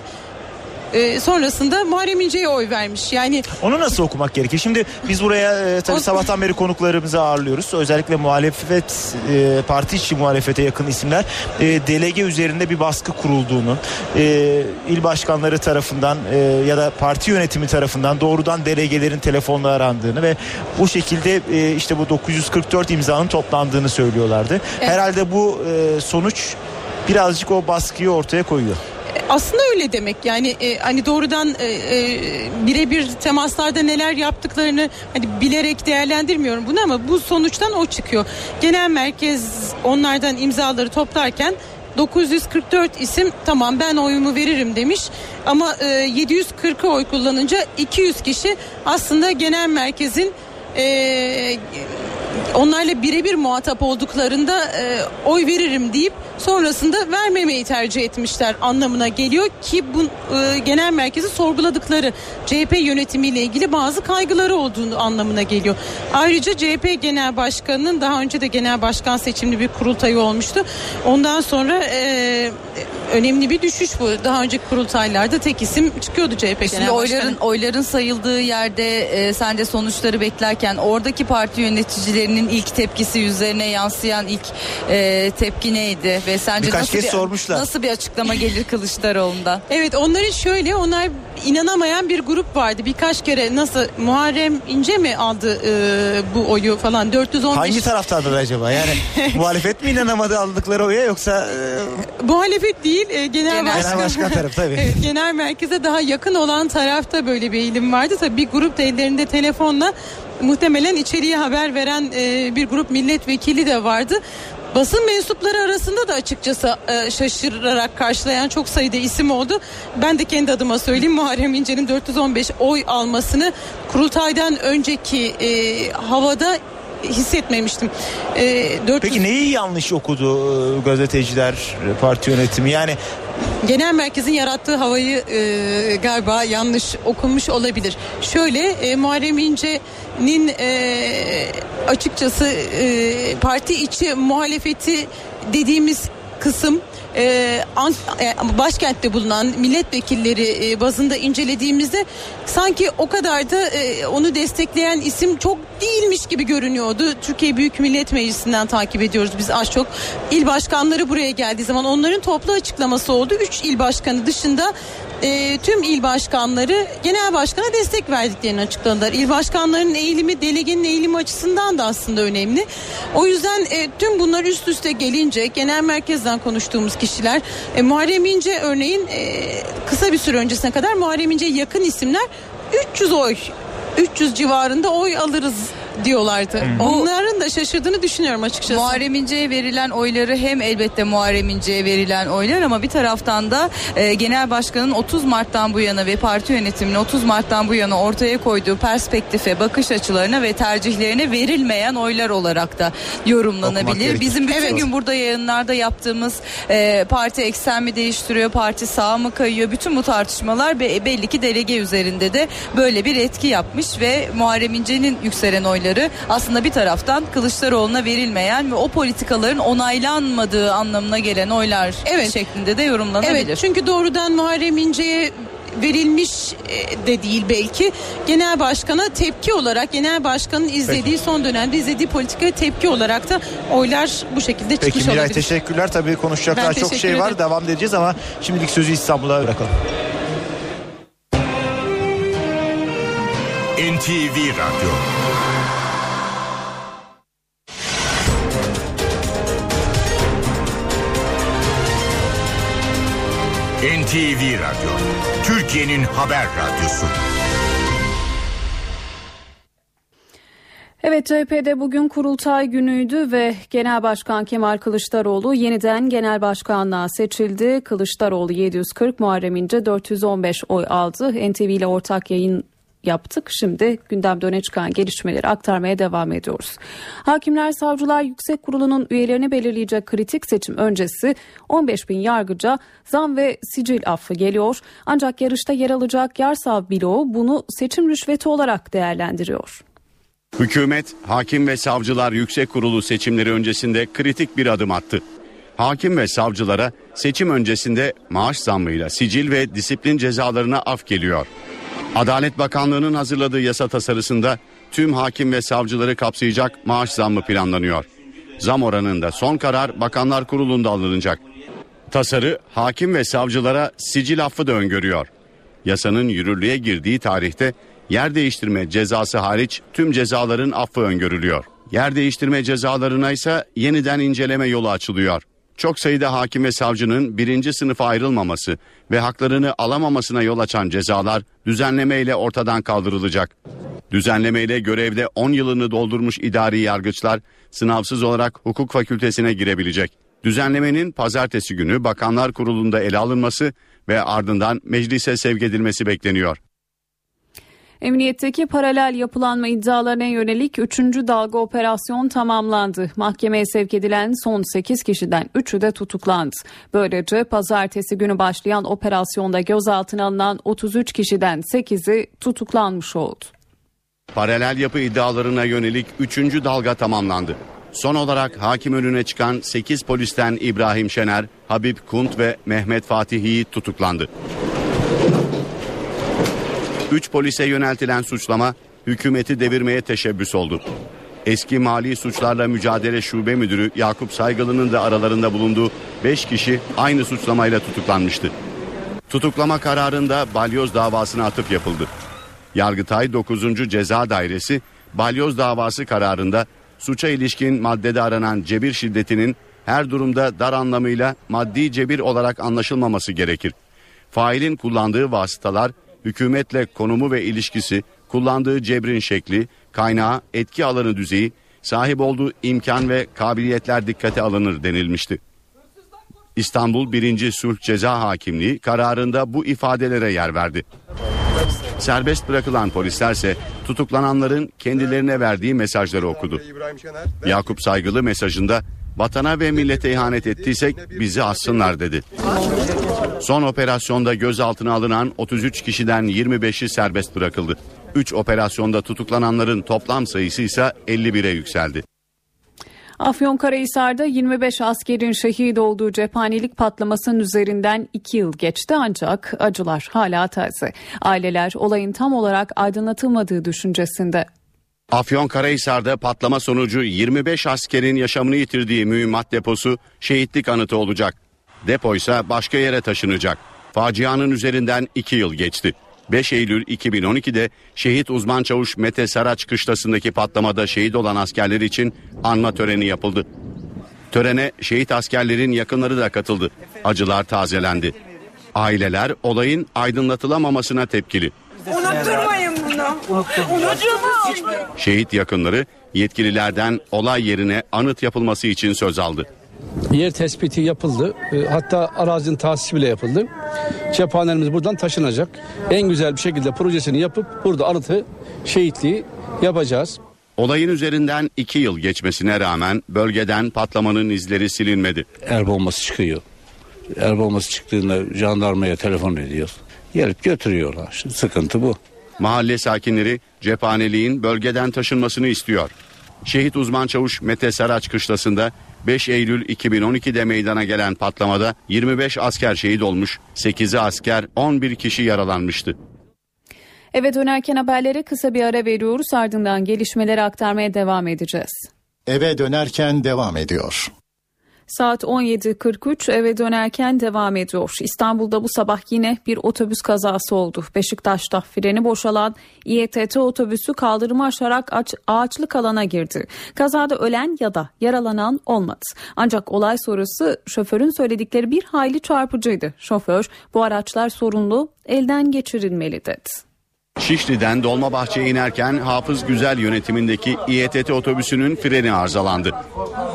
e, sonrasında Muharrem İnce'ye oy vermiş. Yani Onu nasıl okumak gerekir? Şimdi biz buraya e, tabii sabahtan beri konuklarımızı ağırlıyoruz. Özellikle muhalefet e, parti içi muhalefete yakın isimler e, delege üzerinde bir baskı kurulduğunu, e, il başkanları tarafından e, ya da parti yönetimi tarafından doğrudan delegelerin telefonla arandığını ve bu şekilde e, işte bu 944 imzanın toplandığını söylüyorlardı. Herhalde bu e, sonuç birazcık o baskıyı ortaya koyuyor. Aslında öyle demek yani e, hani doğrudan e, e, birebir temaslarda neler yaptıklarını hani bilerek değerlendirmiyorum bunu ama bu sonuçtan o çıkıyor. Genel merkez onlardan imzaları toplarken 944 isim tamam ben oyumu veririm demiş ama e, 740'ı oy kullanınca 200 kişi aslında genel merkezin e, onlarla birebir muhatap olduklarında e, oy veririm deyip sonrasında vermemeyi tercih etmişler anlamına geliyor ki bu e, genel merkezi sorguladıkları CHP yönetimiyle ilgili bazı kaygıları olduğunu anlamına geliyor. Ayrıca CHP Genel Başkanı'nın daha önce de genel başkan seçimli bir kurultayı olmuştu. Ondan sonra e, önemli bir düşüş bu. Daha önceki kurultaylarda tek isim çıkıyordu CHP Şimdi Genel oyların Başkanı. oyların sayıldığı yerde e, sen de sonuçları beklerken oradaki parti yöneticilerinin ilk tepkisi yüzlerine yansıyan ilk e, tepki neydi ve sence Birkaç nasıl kez bir, sormuşlar. nasıl bir açıklama gelir Kılıçdaroğlu'ndan? Evet onların şöyle onlar inanamayan bir grup vardı. Birkaç kere nasıl Muharrem İnce mi aldı e, bu oyu falan 415 Hangi taraftadır acaba? Yani muhalefet mi inanamadı aldıkları oya yoksa e, muhalefet değil e, genel, Genel başkan. genel başkan tarafı tabii. Evet, genel merkeze daha yakın olan tarafta böyle bir eğilim vardı. Tabii bir grup da ellerinde telefonla muhtemelen içeriye haber veren e, bir grup milletvekili de vardı. Basın mensupları arasında da açıkçası e, şaşırarak karşılayan çok sayıda isim oldu. Ben de kendi adıma söyleyeyim Muharrem İnce'nin 415 oy almasını kurultaydan önceki e, havada hissetmemiştim. E, 400 Peki neyi yanlış okudu e, gazeteciler, parti yönetimi? Yani genel merkezin yarattığı havayı e, galiba yanlış okunmuş olabilir. Şöyle e, Muharrem İnce'nin e, açıkçası e, parti içi muhalefeti dediğimiz kısım e, An- e, başkentte bulunan milletvekilleri e, bazında incelediğimizde sanki o kadar da e, onu destekleyen isim çok değilmiş gibi görünüyordu. Türkiye Büyük Millet Meclisi'nden takip ediyoruz biz az çok. İl başkanları buraya geldiği zaman onların toplu açıklaması oldu. Üç il başkanı dışında e, tüm il başkanları genel başkana destek verdiklerini açıkladılar. İl başkanlarının eğilimi delegenin eğilimi açısından da aslında önemli. O yüzden e, tüm bunlar üst üste gelince genel merkezden konuştuğumuz kişiler e, Muharrem İnce örneğin e, kısa bir süre öncesine kadar Muharrem İnce'ye yakın isimler 300 oy 300 civarında oy alırız diyorlardı. Onların da şaşırdığını düşünüyorum açıkçası. Muharrem İnce'ye verilen oyları hem elbette Muharrem İnce'ye verilen oylar ama bir taraftan da e, Genel Başkan'ın 30 Mart'tan bu yana ve parti yönetiminin 30 Mart'tan bu yana ortaya koyduğu perspektife, bakış açılarına ve tercihlerine verilmeyen oylar olarak da yorumlanabilir. Bizim bütün Evet. gün burada yayınlarda yaptığımız e, parti eksen mi değiştiriyor, parti sağ mı kayıyor bütün bu tartışmalar be- belli ki delege üzerinde de böyle bir etki yapmış ve Muharrem İnce'nin yükselen oyları aslında bir taraftan Kılıçdaroğlu'na verilmeyen ve o politikaların onaylanmadığı anlamına gelen oylar Evet. şeklinde de yorumlanabilir. Evet çünkü doğrudan Muharrem İnce'ye verilmiş e, de değil belki. Genel başkana tepki olarak genel başkanın izlediği son dönemde izlediği politikaya tepki olarak da oylar bu şekilde çıkmış Peki Miray olabilir. teşekkürler. Tabii konuşacak Ben daha çok şey var. ederim. Devam edeceğiz ama şimdilik sözü İstanbul'a bırakalım. NTV Radyo NTV Radyo Türkiye'nin haber radyosu Evet CHP'de bugün kurultay günüydü ve Genel Başkan Kemal Kılıçdaroğlu yeniden genel başkanlığa seçildi. Kılıçdaroğlu 740, Muharrem İnce 415 oy aldı. NTV ile ortak yayın yaptık. Şimdi gündemde öne çıkan gelişmeleri aktarmaya devam ediyoruz. Hakimler Savcılar Yüksek Kurulu'nun üyelerini belirleyecek kritik seçim öncesi 15 bin yargıca zam ve sicil affı geliyor. Ancak yarışta yer alacak Yarsav bloğu bunu seçim rüşveti olarak değerlendiriyor. Hükümet, hakim ve savcılar yüksek kurulu seçimleri öncesinde kritik bir adım attı. Hakim ve savcılara seçim öncesinde maaş zammıyla sicil ve disiplin cezalarına af geliyor. Adalet Bakanlığı'nın hazırladığı yasa tasarısında tüm hakim ve savcıları kapsayacak maaş zammı planlanıyor. Zam oranında son karar Bakanlar Kurulu'nda alınacak. Tasarı hakim ve savcılara sicil affı da öngörüyor. Yasanın yürürlüğe girdiği tarihte yer değiştirme cezası hariç tüm cezaların affı öngörülüyor. Yer değiştirme cezalarına ise yeniden inceleme yolu açılıyor. Çok sayıda hakim ve savcının birinci sınıfa ayrılmaması ve haklarını alamamasına yol açan cezalar düzenlemeyle ortadan kaldırılacak. Düzenlemeyle görevde 10 yılını doldurmuş idari yargıçlar sınavsız olarak hukuk fakültesine girebilecek. Düzenlemenin pazartesi günü Bakanlar Kurulu'nda ele alınması ve ardından meclise sevk edilmesi bekleniyor. Emniyetteki paralel yapılanma iddialarına yönelik 3. dalga operasyon tamamlandı. Mahkemeye sevk edilen son 8 kişiden 3'ü de tutuklandı. Böylece pazartesi günü başlayan operasyonda gözaltına alınan 33 kişiden 8'i tutuklanmış oldu. Paralel yapı iddialarına yönelik 3. dalga tamamlandı. Son olarak hakim önüne çıkan 8 polisten İbrahim Şener, Habib Kunt ve Mehmet Fatih Yiğit tutuklandı. 3 polise yöneltilen suçlama hükümeti devirmeye teşebbüs oldu. Eski Mali Suçlarla Mücadele Şube Müdürü Yakup Saygılı'nın da aralarında bulunduğu 5 kişi aynı suçlamayla tutuklanmıştı. Tutuklama kararında balyoz davasına atıf yapıldı. Yargıtay 9. Ceza Dairesi balyoz davası kararında suça ilişkin maddede aranan cebir şiddetinin her durumda dar anlamıyla maddi cebir olarak anlaşılmaması gerekir. Failin kullandığı vasıtalar, hükümetle konumu ve ilişkisi, kullandığı cebrin şekli, kaynağı, etki alanı düzeyi, sahip olduğu imkan ve kabiliyetler dikkate alınır denilmişti. İstanbul 1. Sulh Ceza Hakimliği kararında bu ifadelere yer verdi. Serbest bırakılan polislerse tutuklananların kendilerine verdiği mesajları okudu. Yakup Saygılı mesajında vatana ve millete ihanet ettiysek bizi assınlar dedi. Son operasyonda gözaltına alınan 33 kişiden 25'i serbest bırakıldı. 3 operasyonda tutuklananların toplam sayısı ise 51'e yükseldi. Afyonkarahisar'da 25 askerin şehit olduğu cephanelik patlamasının üzerinden 2 yıl geçti ancak acılar hala taze. Aileler olayın tam olarak aydınlatılmadığı düşüncesinde. Afyonkarahisar'da patlama sonucu 25 askerin yaşamını yitirdiği mühimmat deposu şehitlik anıtı olacak. Depo ise başka yere taşınacak. Facianın üzerinden 2 yıl geçti. 5 Eylül 2012'de şehit uzman çavuş Mete Saraç kışlasındaki patlamada şehit olan askerler için anma töreni yapıldı. Törene şehit askerlerin yakınları da katıldı. Acılar tazelendi. Aileler olayın aydınlatılamamasına tepkili. Unutturmayın bunu. Unutturmayın. Şehit yakınları yetkililerden olay yerine anıt yapılması için söz aldı. Yer tespiti yapıldı. E, Hatta arazinin tahsisi bile yapıldı. Cephanelerimiz buradan taşınacak. En güzel bir şekilde projesini yapıp burada anıtı, şehitliği yapacağız. Olayın üzerinden iki yıl geçmesine rağmen bölgeden patlamanın izleri silinmedi. El bombası çıkıyor. El bombası çıktığında jandarmaya telefon ediyoruz. Gelip götürüyorlar. Şimdi sıkıntı bu. Mahalle sakinleri cephaneliğin bölgeden taşınmasını istiyor. Şehit uzman çavuş Mete Saraç kışlasında 5 Eylül 2012'de meydana gelen patlamada 25 asker şehit olmuş, 8'i asker, 11 kişi yaralanmıştı. Eve dönerken haberlere kısa bir ara veriyoruz ardından gelişmeleri aktarmaya devam edeceğiz. Eve dönerken devam ediyor. Saat 17.43 eve dönerken devam ediyor. İstanbul'da bu sabah yine bir otobüs kazası oldu. Beşiktaş'ta freni boşalan İETT otobüsü kaldırımı aşarak aç, ağaçlık alana girdi. Kazada ölen ya da yaralanan olmadı. Ancak olay sonrası şoförün söyledikleri bir hayli çarpıcıydı. Şoför bu araçlar sorunlu elden geçirilmeli dedi. Şişli'den Dolmabahçe'ye inerken Hafız Güzel yönetimindeki İETT otobüsünün freni arızalandı.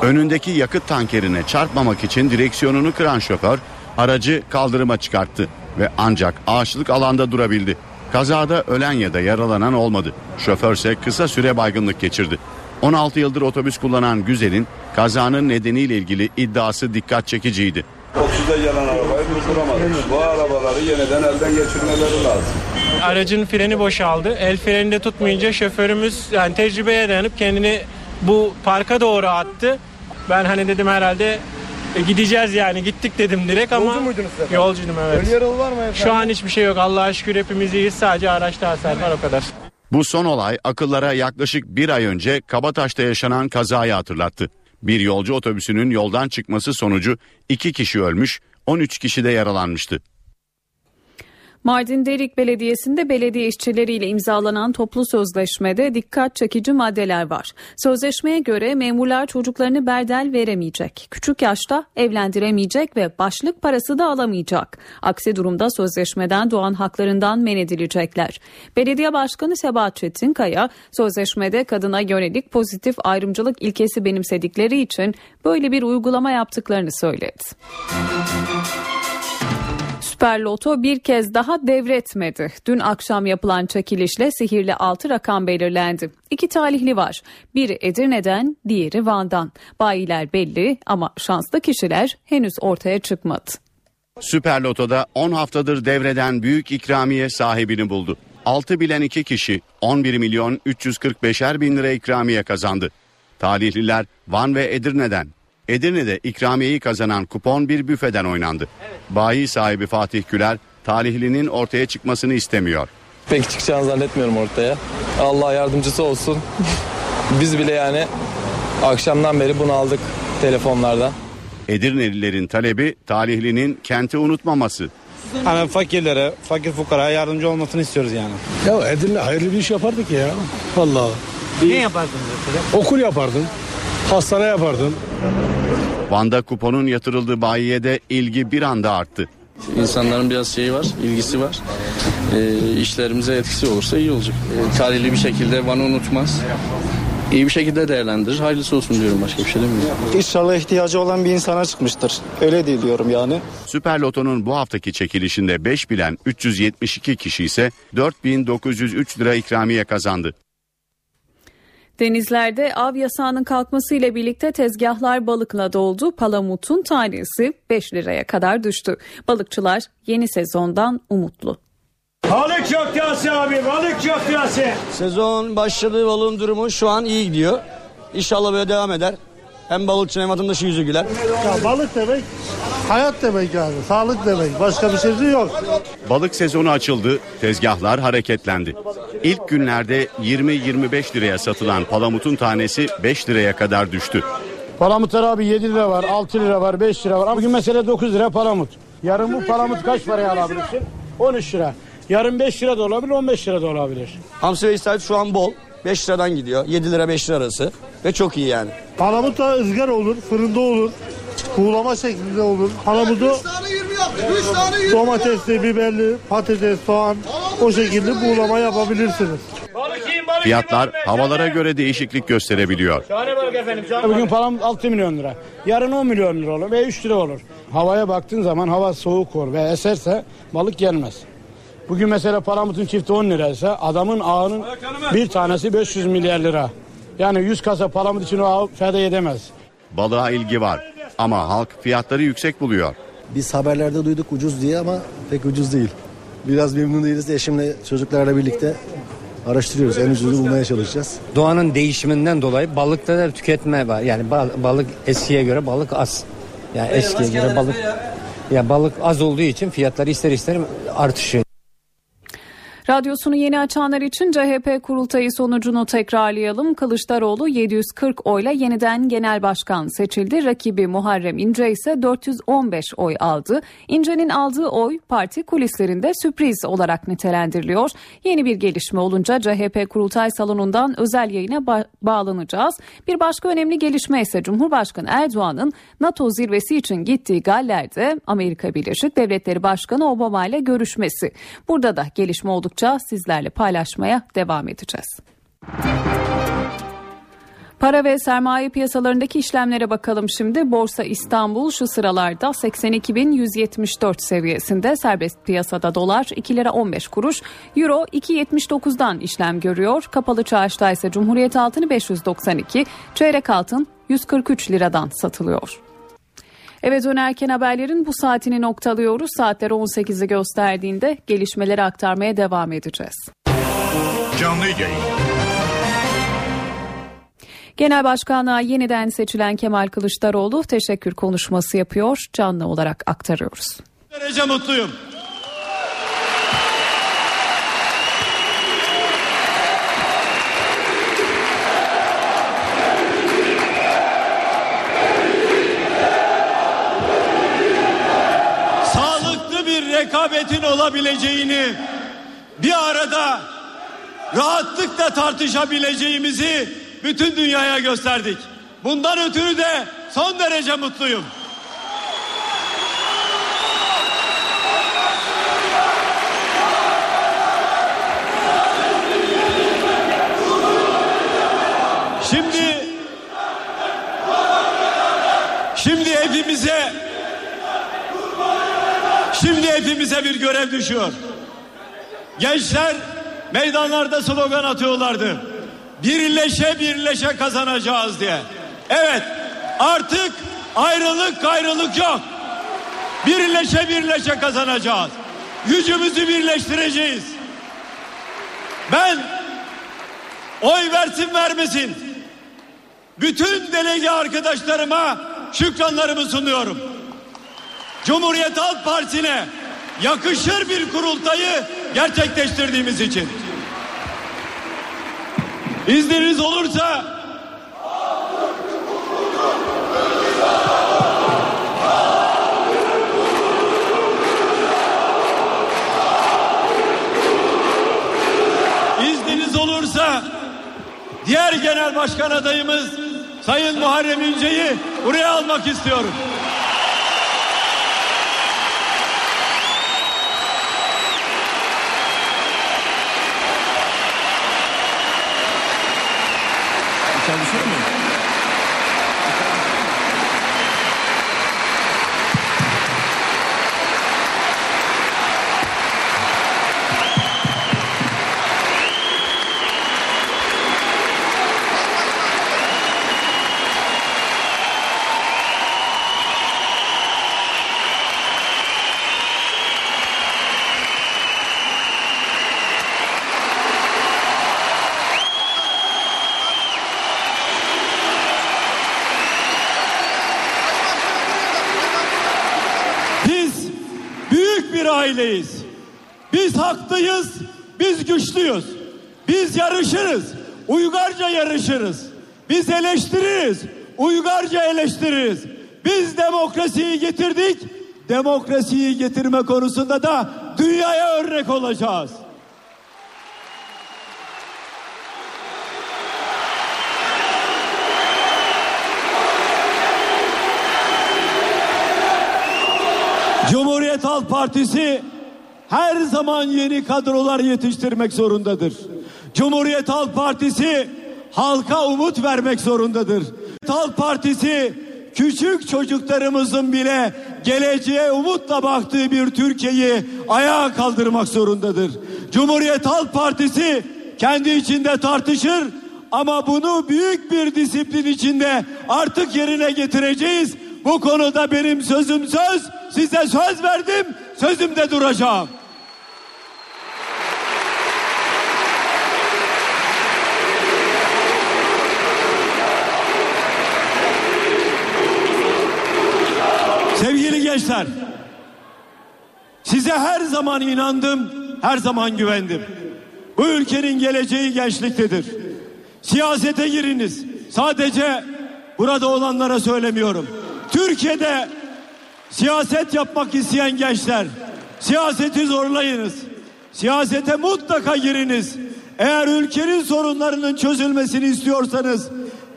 Önündeki yakıt tankerine çarpmamak için direksiyonunu kıran şoför aracı kaldırıma çıkarttı ve ancak ağaçlık alanda durabildi. Kazada ölen ya da yaralanan olmadı. Şoför ise kısa süre baygınlık geçirdi. 16 yıldır otobüs kullanan Güzel'in kazanın nedeniyle ilgili iddiası dikkat çekiciydi. Oksijen yanan arabayı durduramadık. Bu arabaları yeniden elden geçirmeleri lazım. Aracın freni boşaldı. El freninde tutmayınca şoförümüz yani tecrübeye dayanıp kendini bu parka doğru attı. Ben hani dedim herhalde e, gideceğiz yani gittik dedim direkt ama Yolcu muydunuz efendim? Yolcuydum evet. Ölü yaralı var mı efendim? Şu an hiçbir şey yok. Allah'a şükür hepimiz iyiyiz. Sadece araçta hasar var o kadar. Bu son olay akıllara yaklaşık bir ay önce Kabataş'ta yaşanan kazayı hatırlattı. Bir yolcu otobüsünün yoldan çıkması sonucu iki kişi ölmüş, 13 kişi de yaralanmıştı. Mardin Derik Belediyesi'nde belediye işçileriyle imzalanan toplu sözleşmede dikkat çekici maddeler var. Sözleşmeye göre memurlar çocuklarını berdel veremeyecek, küçük yaşta evlendiremeyecek ve başlık parası da alamayacak. Aksi durumda sözleşmeden doğan haklarından men edilecekler. Belediye Başkanı Sebahat Çetinkaya sözleşmede kadına yönelik pozitif ayrımcılık ilkesi benimsedikleri için böyle bir uygulama yaptıklarını söyledi. Süper Loto bir kez daha devretmedi. Dün akşam yapılan çekilişle sihirli 6 rakam belirlendi. İki talihli var. Biri Edirne'den, diğeri Van'dan. Bayiler belli ama şanslı kişiler henüz ortaya çıkmadı. Süper Loto'da 10 haftadır devreden büyük ikramiye sahibini buldu. 6 bilen 2 kişi 11 milyon 345'er bin lira ikramiye kazandı. Talihliler Van ve Edirne'den. Edirne'de ikramiyeyi kazanan kupon bir büfeden oynandı. Bayi sahibi Fatih Güler talihlinin ortaya çıkmasını istemiyor. Pek çıkacağını zannetmiyorum ortaya. Allah yardımcısı olsun. Biz bile yani akşamdan beri bunu aldık telefonlardan. Edirnelilerin talebi talihlinin kenti unutmaması. Hani fakirlere, fakir fukaraya yardımcı olmasını istiyoruz yani. Ya Edirne hayırlı bir iş yapardık ya. Vallahi. Ne yapardınız mesela? Okul yapardın. Hastane yapardın. Van'da kuponun yatırıldığı bayiye de ilgi bir anda arttı. İnsanların biraz şeyi var, ilgisi var. E, işlerimize etkisi olursa iyi olacak. E, tarihli bir şekilde Van'ı unutmaz. İyi bir şekilde değerlendirir. Hayırlısı olsun diyorum başka bir şey demiyorum. İnşallah ihtiyacı olan bir insana çıkmıştır. Öyle değil diyorum yani. Süper Loto'nun bu haftaki çekilişinde 5 bilen 372 kişi ise 4903 lira ikramiye kazandı. Denizlerde av yasağının kalkmasıyla birlikte tezgahlar balıkla doldu. Palamutun tanesi 5 liraya kadar düştü. Balıkçılar yeni sezondan umutlu. Balık çok yası abi balık çok yası. Sezon başladığı balığın durumu şu an iyi gidiyor. İnşallah böyle devam eder. Hem balıkçı hem vatandaşı yüzü güler. Ya balık demek hayat demek yani. Sağlık demek. Başka bir sözü yok. Balık sezonu açıldı, tezgahlar hareketlendi. İlk günlerde 20-25 liraya satılan palamutun tanesi 5 liraya kadar düştü. Palamutlar abi 7 lira var, 6 lira var, 5 lira var. Bugün mesela 9 lira palamut. Yarın bu palamut kaç paraya alabilirsin? 13 lira. Yarın 5 lira da olabilir, 15 lira da olabilir. Hamsi ve İstavrit şu an bol. 5 liradan gidiyor. 7 lira 5 lira arası. Ve çok iyi yani. Palamut da ızgara olur, fırında olur. Kuğulama şeklinde olur. Palamudu domatesli, biberli, patates, soğan o şekilde buğulama yapabilirsiniz. Fiyatlar havalara göre değişiklik gösterebiliyor. Şahane balık efendim. şahane Bugün balık. palamut 6 milyon lira. Yarın 10 milyon lira olur ve 3 lira olur. Havaya baktığın zaman hava soğuk olur ve eserse balık gelmez. Bugün mesela palamutun çifti 10 liraysa adamın ağının bir tanesi 500 milyar lira. Yani 100 kasa palamut için o ağ feda edemez. Balığa ilgi var ama halk fiyatları yüksek buluyor. Biz haberlerde duyduk ucuz diye ama pek ucuz değil. Biraz memnun değiliz de eşimle çocuklarla birlikte araştırıyoruz. En ucuzunu bulmaya çalışacağız. Doğanın değişiminden dolayı balıkta da tüketme var. Yani bal- balık eskiye göre balık az. Yani eskiye göre balık ya balık az olduğu için fiyatları ister ister artışıyor. Radyosunu yeni açanlar için CHP kurultayı sonucunu tekrarlayalım. Kılıçdaroğlu 740 oyla yeniden genel başkan seçildi. Rakibi Muharrem İnce ise 415 oy aldı. İnce'nin aldığı oy parti kulislerinde sürpriz olarak nitelendiriliyor. Yeni bir gelişme olunca CHP kurultay salonundan özel yayına ba- bağlanacağız. Bir başka önemli gelişme ise Cumhurbaşkanı Erdoğan'ın NATO zirvesi için gittiği Galler'de Amerika Birleşik Devletleri Başkanı Obama ile görüşmesi. Burada da gelişme oldukça sizlerle paylaşmaya devam edeceğiz. Para ve sermaye piyasalarındaki işlemlere bakalım şimdi. Borsa İstanbul şu sıralarda 82.174 seviyesinde serbest piyasada dolar 2 lira 15 kuruş, euro 2.79'dan işlem görüyor. Kapalı çarşıda ise Cumhuriyet altını 592, çeyrek altın 143 liradan satılıyor. Eve dönerken haberlerin bu saatini noktalıyoruz. Saatler 18'i gösterdiğinde gelişmeleri aktarmaya devam edeceğiz. Canlı yayın. Genel Başkanlığa yeniden seçilen Kemal Kılıçdaroğlu teşekkür konuşması yapıyor. Canlı olarak aktarıyoruz. derece mutluyum. Rekabetin olabileceğini bir arada rahatlıkla tartışabileceğimizi bütün dünyaya gösterdik. Bundan ötürü de son derece mutluyum. Şimdi Şimdi hepimize Şimdi hepimize bir görev düşüyor. Gençler meydanlarda slogan atıyorlardı. Birleşe birleşe kazanacağız diye. Evet artık ayrılık gayrılık yok. Birleşe birleşe kazanacağız. Gücümüzü birleştireceğiz. Ben oy versin vermesin. Bütün delege arkadaşlarıma şükranlarımı sunuyorum. Cumhuriyet Halk Partisi'ne yakışır bir kurultayı gerçekleştirdiğimiz için. İzniniz olursa İzniniz olursa diğer genel başkan adayımız Sayın Muharrem İnce'yi buraya almak istiyorum. Çalışıyor mu? Biz büyük bir aileyiz. Biz haklıyız, biz güçlüyüz. Biz yarışırız, uygarca yarışırız. Biz eleştiririz, uygarca eleştiririz. Biz demokrasiyi getirdik, demokrasiyi getirme konusunda da dünyaya örnek olacağız. Cumhuriyet Halk Partisi her zaman yeni kadrolar yetiştirmek zorundadır. Cumhuriyet Halk Partisi halka umut vermek zorundadır. Halk Partisi küçük çocuklarımızın bile geleceğe umutla baktığı bir Türkiye'yi ayağa kaldırmak zorundadır. Cumhuriyet Halk Partisi kendi içinde tartışır ama bunu büyük bir disiplin içinde artık yerine getireceğiz. Bu konuda benim sözüm söz. Size söz verdim. Sözümde duracağım. Gençler. Size her zaman inandım, her zaman güvendim. Bu ülkenin geleceği gençliktedir. Siyasete giriniz. Sadece burada olanlara söylemiyorum. Türkiye'de siyaset yapmak isteyen gençler siyaseti zorlayınız. Siyasete mutlaka giriniz. Eğer ülkenin sorunlarının çözülmesini istiyorsanız,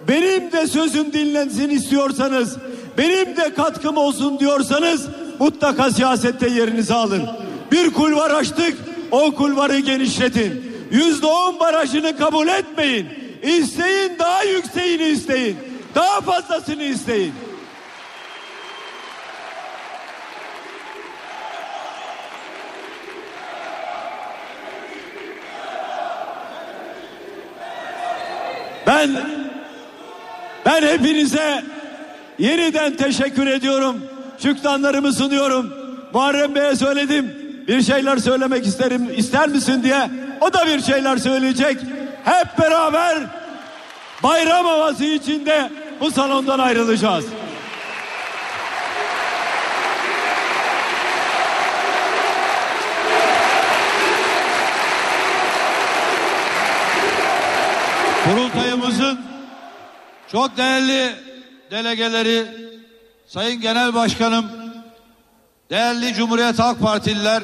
benim de sözüm dinlensin istiyorsanız, benim de katkım olsun diyorsanız mutlaka siyasette yerinizi alın. Bir kulvar açtık, o kulvarı genişletin. Yüzde on barajını kabul etmeyin. İsteyin daha yükseğini isteyin. Daha fazlasını isteyin. Ben ben hepinize yeniden teşekkür ediyorum. Şükranlarımı sunuyorum. Muharrem Bey'e söyledim. Bir şeyler söylemek isterim ister misin diye. O da bir şeyler söyleyecek. Hep beraber bayram havası içinde bu salondan ayrılacağız. Kurultayımızın çok değerli delegeleri, Sayın Genel Başkanım, değerli Cumhuriyet Halk Partililer,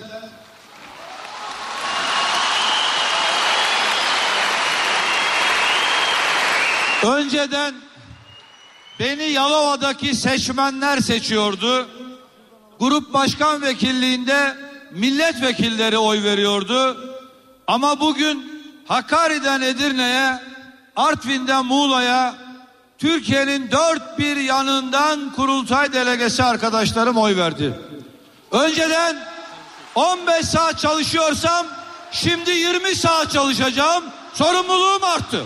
önceden beni Yalova'daki seçmenler seçiyordu. Grup başkan vekilliğinde milletvekilleri oy veriyordu. Ama bugün Hakkari'den Edirne'ye, Artvin'den Muğla'ya, Türkiye'nin dört bir yanından kurultay delegesi arkadaşlarım oy verdi. Önceden 15 saat çalışıyorsam şimdi 20 saat çalışacağım. Sorumluluğum arttı.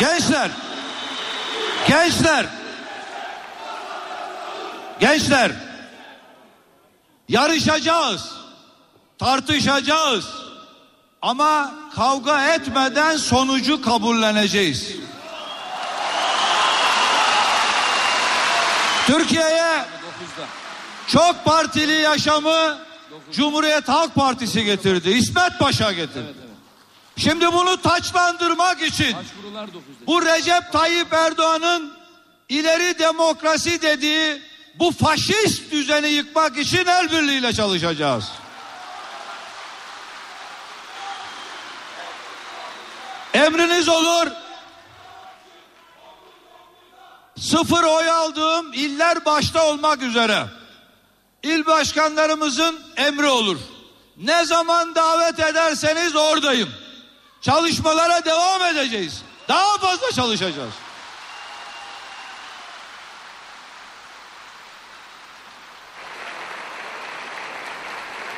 Gençler, gençler, gençler, yarışacağız, tartışacağız ama kavga etmeden sonucu kabulleneceğiz. Türkiye'ye çok partili yaşamı Cumhuriyet Halk Partisi getirdi. İsmet Paşa getirdi. Şimdi bunu taçlandırmak için bu Recep Tayyip Erdoğan'ın ileri demokrasi dediği bu faşist düzeni yıkmak için el birliğiyle çalışacağız. Emriniz olur. Sıfır oy aldığım iller başta olmak üzere il başkanlarımızın emri olur. Ne zaman davet ederseniz oradayım. Çalışmalara devam edeceğiz. Daha fazla çalışacağız.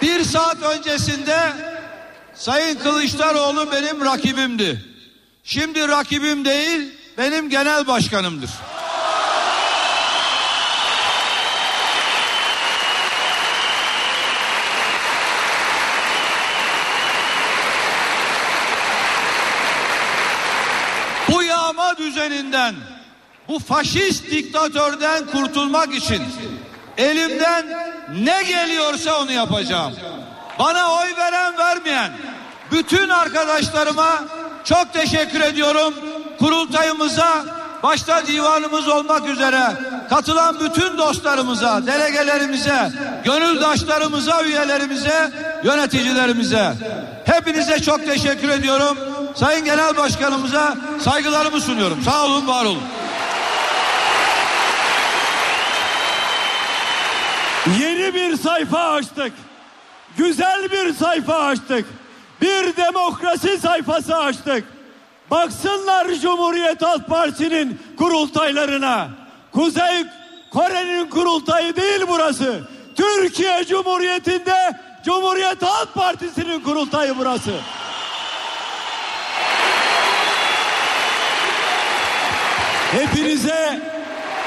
Bir saat öncesinde Sayın Kılıçdaroğlu benim rakibimdi. Şimdi rakibim değil, benim genel başkanımdır. Bu yağma düzeninden, bu faşist diktatörden kurtulmak için elimden ne geliyorsa onu yapacağım. Bana oy veren vermeyen bütün arkadaşlarıma çok teşekkür ediyorum. Kurultayımıza başta divanımız olmak üzere katılan bütün dostlarımıza, delegelerimize, gönüldaşlarımıza, üyelerimize, yöneticilerimize hepinize çok teşekkür ediyorum. Sayın Genel Başkanımıza saygılarımı sunuyorum. Sağ olun, var olun. Yeni bir sayfa açtık. Güzel bir sayfa açtık. Bir demokrasi sayfası açtık. Baksınlar Cumhuriyet Halk Partisi'nin kurultaylarına. Kuzey Kore'nin kurultayı değil burası. Türkiye Cumhuriyeti'nde Cumhuriyet Halk Partisi'nin kurultayı burası. Hepinize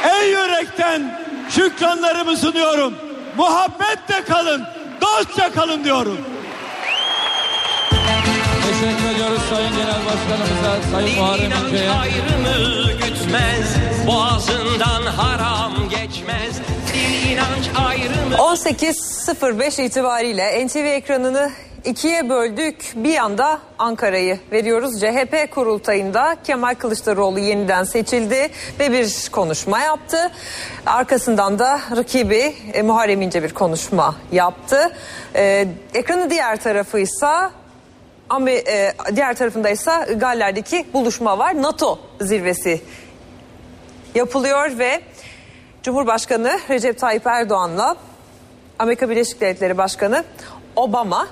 en yürekten şükranlarımı sunuyorum. Muhabbetle kalın, dostça kalın diyorum. Teşekkür ediyoruz Sayın Genel Başkanımıza, Sayın Muharrem İnce'ye. ayrımı gütmez, boğazından haram geçmez. Din inanç ayrımı 18.05 itibariyle NTV ekranını ikiye böldük. Bir yanda Ankara'yı veriyoruz. CHP kurultayında Kemal Kılıçdaroğlu yeniden seçildi ve bir konuşma yaptı. Arkasından da rakibi e, Muharrem İnce bir konuşma yaptı. E, ekranın diğer tarafıysa ama e, diğer tarafında ise Galler'deki buluşma var. NATO zirvesi yapılıyor ve Cumhurbaşkanı Recep Tayyip Erdoğan'la Amerika Birleşik Devletleri Başkanı Obama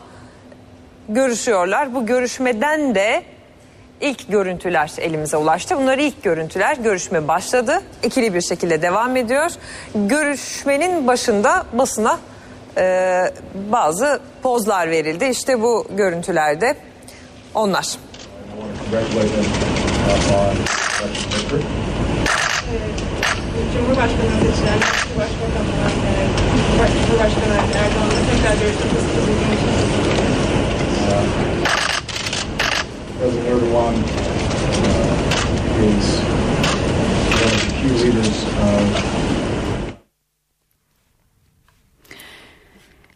görüşüyorlar. Bu görüşmeden de ilk görüntüler elimize ulaştı. Bunlar ilk görüntüler. Görüşme başladı. İkili bir şekilde devam ediyor. Görüşmenin başında basına e, bazı pozlar verildi. İşte bu görüntülerde onlar. Cumhurbaşkanı seçilen Başbakanlar, Cumhurbaşkanı Erdoğan'la tekrar istediğim President Erdogan uh, is one of the key leaders of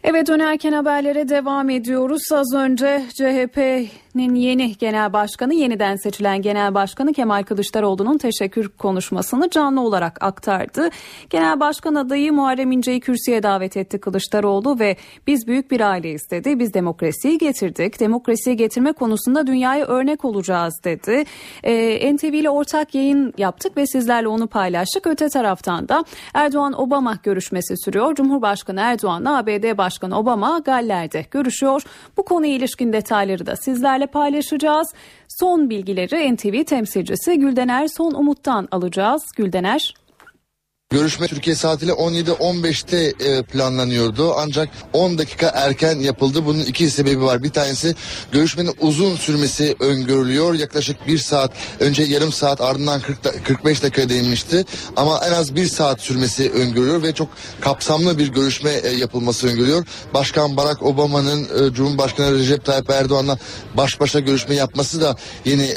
Evet dönerken haberlere devam ediyoruz. Az önce CHP'nin yeni genel başkanı, yeniden seçilen genel başkanı Kemal Kılıçdaroğlu'nun teşekkür konuşmasını canlı olarak aktardı. Genel başkan adayı Muharrem İnce'yi kürsüye davet etti Kılıçdaroğlu ve biz büyük bir aileyiz dedi. Biz demokrasiyi getirdik. Demokrasiyi getirme konusunda dünyaya örnek olacağız dedi. Ee, NTV ile ortak yayın yaptık ve sizlerle onu paylaştık. Öte taraftan da Erdoğan-Obama görüşmesi sürüyor. Cumhurbaşkanı Erdoğan'la ABD Başkanı Obama Galler'de görüşüyor. Bu konuya ilişkin detayları da sizlerle paylaşacağız. Son bilgileri NTV temsilcisi Güldener Son Umut'tan alacağız. Güldener. Görüşme Türkiye saatiyle 17-15'te e, planlanıyordu ancak 10 dakika erken yapıldı. Bunun iki sebebi var. Bir tanesi görüşmenin uzun sürmesi öngörülüyor. Yaklaşık bir saat önce yarım saat ardından 40 da- 45 dakika değinmişti. Ama en az bir saat sürmesi öngörülüyor ve çok kapsamlı bir görüşme e, yapılması öngörülüyor. Başkan Barack Obama'nın e, Cumhurbaşkanı Recep Tayyip Erdoğan'la baş başa görüşme yapması da yeni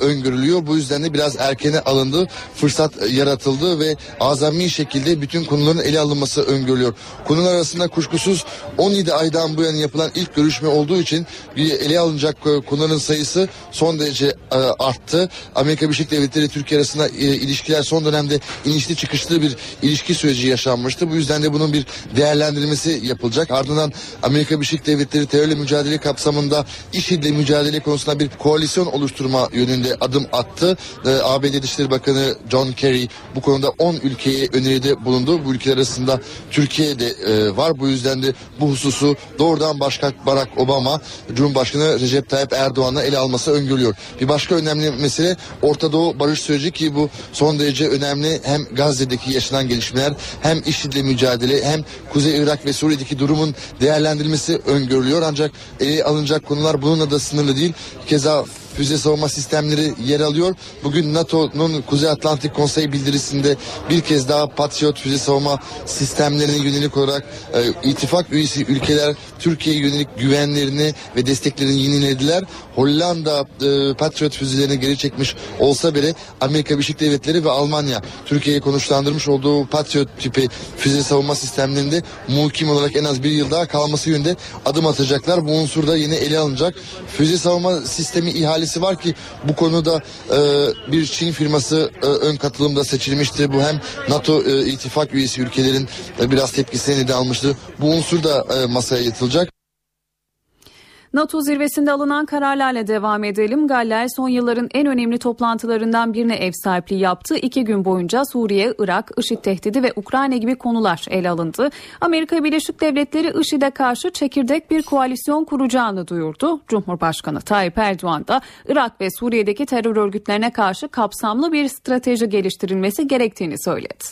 öngörülüyor. Bu yüzden de biraz erkene alındı. Fırsat yaratıldı ve azami şekilde bütün konuların ele alınması öngörülüyor. Konular arasında kuşkusuz 17 aydan bu yana yapılan ilk görüşme olduğu için bir ele alınacak e, konuların sayısı son derece e, arttı. Amerika Birleşik Devletleri Türkiye arasında e, ilişkiler son dönemde inişli çıkışlı bir ilişki süreci yaşanmıştı. Bu yüzden de bunun bir değerlendirmesi yapılacak. Ardından Amerika Birleşik Devletleri terörle mücadele kapsamında IŞİD'le mücadele konusunda bir koalisyon oluşturma yönünde adım attı. ABD Dışişleri Bakanı John Kerry bu konuda 10 ülkeye öneride bulundu. Bu ülkeler arasında Türkiye de e, var. Bu yüzden de bu hususu doğrudan Başkan Barack Obama Cumhurbaşkanı Recep Tayyip Erdoğan'la ele alması öngörülüyor. Bir başka önemli mesele Orta Doğu barış süreci ki bu son derece önemli. Hem Gazze'deki yaşanan gelişmeler hem IŞİD'le mücadele hem Kuzey Irak ve Suriye'deki durumun değerlendirilmesi öngörülüyor. Ancak ele alınacak konular bununla da sınırlı değil. Keza füze savunma sistemleri yer alıyor. Bugün NATO'nun Kuzey Atlantik Konseyi bildirisinde bir kez daha Patriot füze savunma sistemlerine yönelik olarak e, ittifak üyesi ülkeler Türkiye'ye yönelik güvenlerini ve desteklerini yenilediler. Hollanda e, Patriot füzelerini geri çekmiş olsa bile Amerika Birleşik Devletleri ve Almanya Türkiye'ye konuşlandırmış olduğu Patriot tipi füze savunma sistemlerinde muhkim olarak en az bir yıl daha kalması yönünde adım atacaklar. Bu unsur da yine ele alınacak. Füze savunma sistemi ihalesi var ki bu konuda e, bir Çin firması e, ön katılımda seçilmişti. Bu hem NATO e, ittifak üyesi ülkelerin e, biraz tepkisini de almıştı. Bu unsur da e, masaya yatılacak. NATO zirvesinde alınan kararlarla devam edelim. Galler son yılların en önemli toplantılarından birine ev sahipliği yaptı. İki gün boyunca Suriye, Irak, IŞİD tehdidi ve Ukrayna gibi konular ele alındı. Amerika Birleşik Devletleri IŞİD'e karşı çekirdek bir koalisyon kuracağını duyurdu. Cumhurbaşkanı Tayyip Erdoğan da Irak ve Suriye'deki terör örgütlerine karşı kapsamlı bir strateji geliştirilmesi gerektiğini söyledi.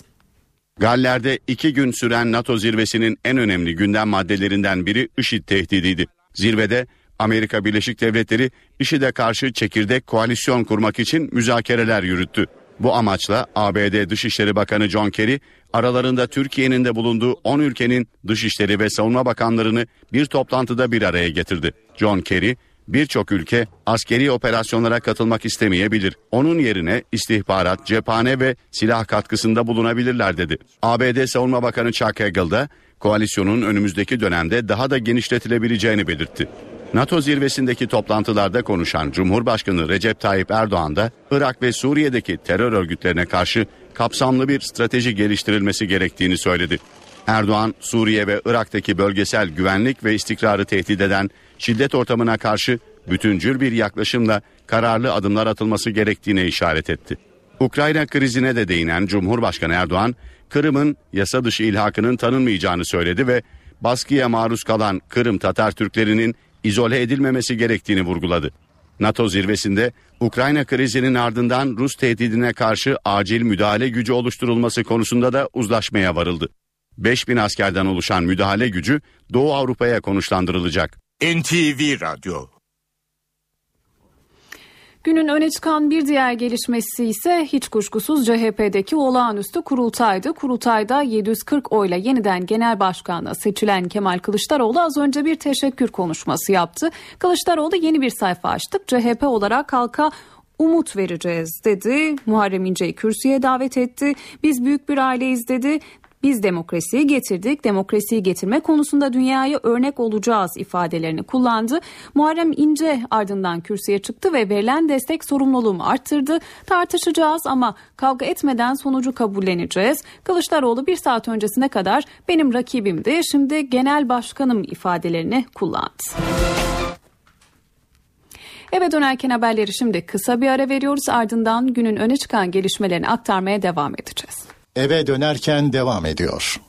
Galler'de iki gün süren NATO zirvesinin en önemli gündem maddelerinden biri IŞİD tehdidiydi. Zirvede Amerika Birleşik Devletleri IŞİD'e karşı çekirdek koalisyon kurmak için müzakereler yürüttü. Bu amaçla ABD Dışişleri Bakanı John Kerry aralarında Türkiye'nin de bulunduğu 10 ülkenin dışişleri ve savunma bakanlarını bir toplantıda bir araya getirdi. John Kerry, birçok ülke askeri operasyonlara katılmak istemeyebilir. Onun yerine istihbarat, cephane ve silah katkısında bulunabilirler dedi. ABD Savunma Bakanı Chuck Hagel da koalisyonun önümüzdeki dönemde daha da genişletilebileceğini belirtti. NATO zirvesindeki toplantılarda konuşan Cumhurbaşkanı Recep Tayyip Erdoğan da Irak ve Suriye'deki terör örgütlerine karşı kapsamlı bir strateji geliştirilmesi gerektiğini söyledi. Erdoğan, Suriye ve Irak'taki bölgesel güvenlik ve istikrarı tehdit eden şiddet ortamına karşı bütüncül bir yaklaşımla kararlı adımlar atılması gerektiğine işaret etti. Ukrayna krizine de değinen Cumhurbaşkanı Erdoğan, Kırım'ın yasa dışı ilhakının tanınmayacağını söyledi ve baskıya maruz kalan Kırım Tatar Türklerinin izole edilmemesi gerektiğini vurguladı. NATO zirvesinde Ukrayna krizinin ardından Rus tehdidine karşı acil müdahale gücü oluşturulması konusunda da uzlaşmaya varıldı. 5000 askerden oluşan müdahale gücü Doğu Avrupa'ya konuşlandırılacak. NTV Radyo Günün öne çıkan bir diğer gelişmesi ise hiç kuşkusuz CHP'deki olağanüstü kurultaydı. Kurultayda 740 oyla yeniden genel başkanla seçilen Kemal Kılıçdaroğlu az önce bir teşekkür konuşması yaptı. Kılıçdaroğlu yeni bir sayfa açtık. CHP olarak halka umut vereceğiz dedi. Muharrem İnce'yi kürsüye davet etti. Biz büyük bir aileyiz dedi. Biz demokrasiyi getirdik. Demokrasiyi getirme konusunda dünyaya örnek olacağız ifadelerini kullandı. Muharrem İnce ardından kürsüye çıktı ve verilen destek sorumluluğumu arttırdı. Tartışacağız ama kavga etmeden sonucu kabulleneceğiz. Kılıçdaroğlu bir saat öncesine kadar benim rakibimdi. Şimdi genel başkanım ifadelerini kullandı. Eve dönerken haberleri şimdi kısa bir ara veriyoruz. Ardından günün öne çıkan gelişmelerini aktarmaya devam edeceğiz. Eve dönerken devam ediyor.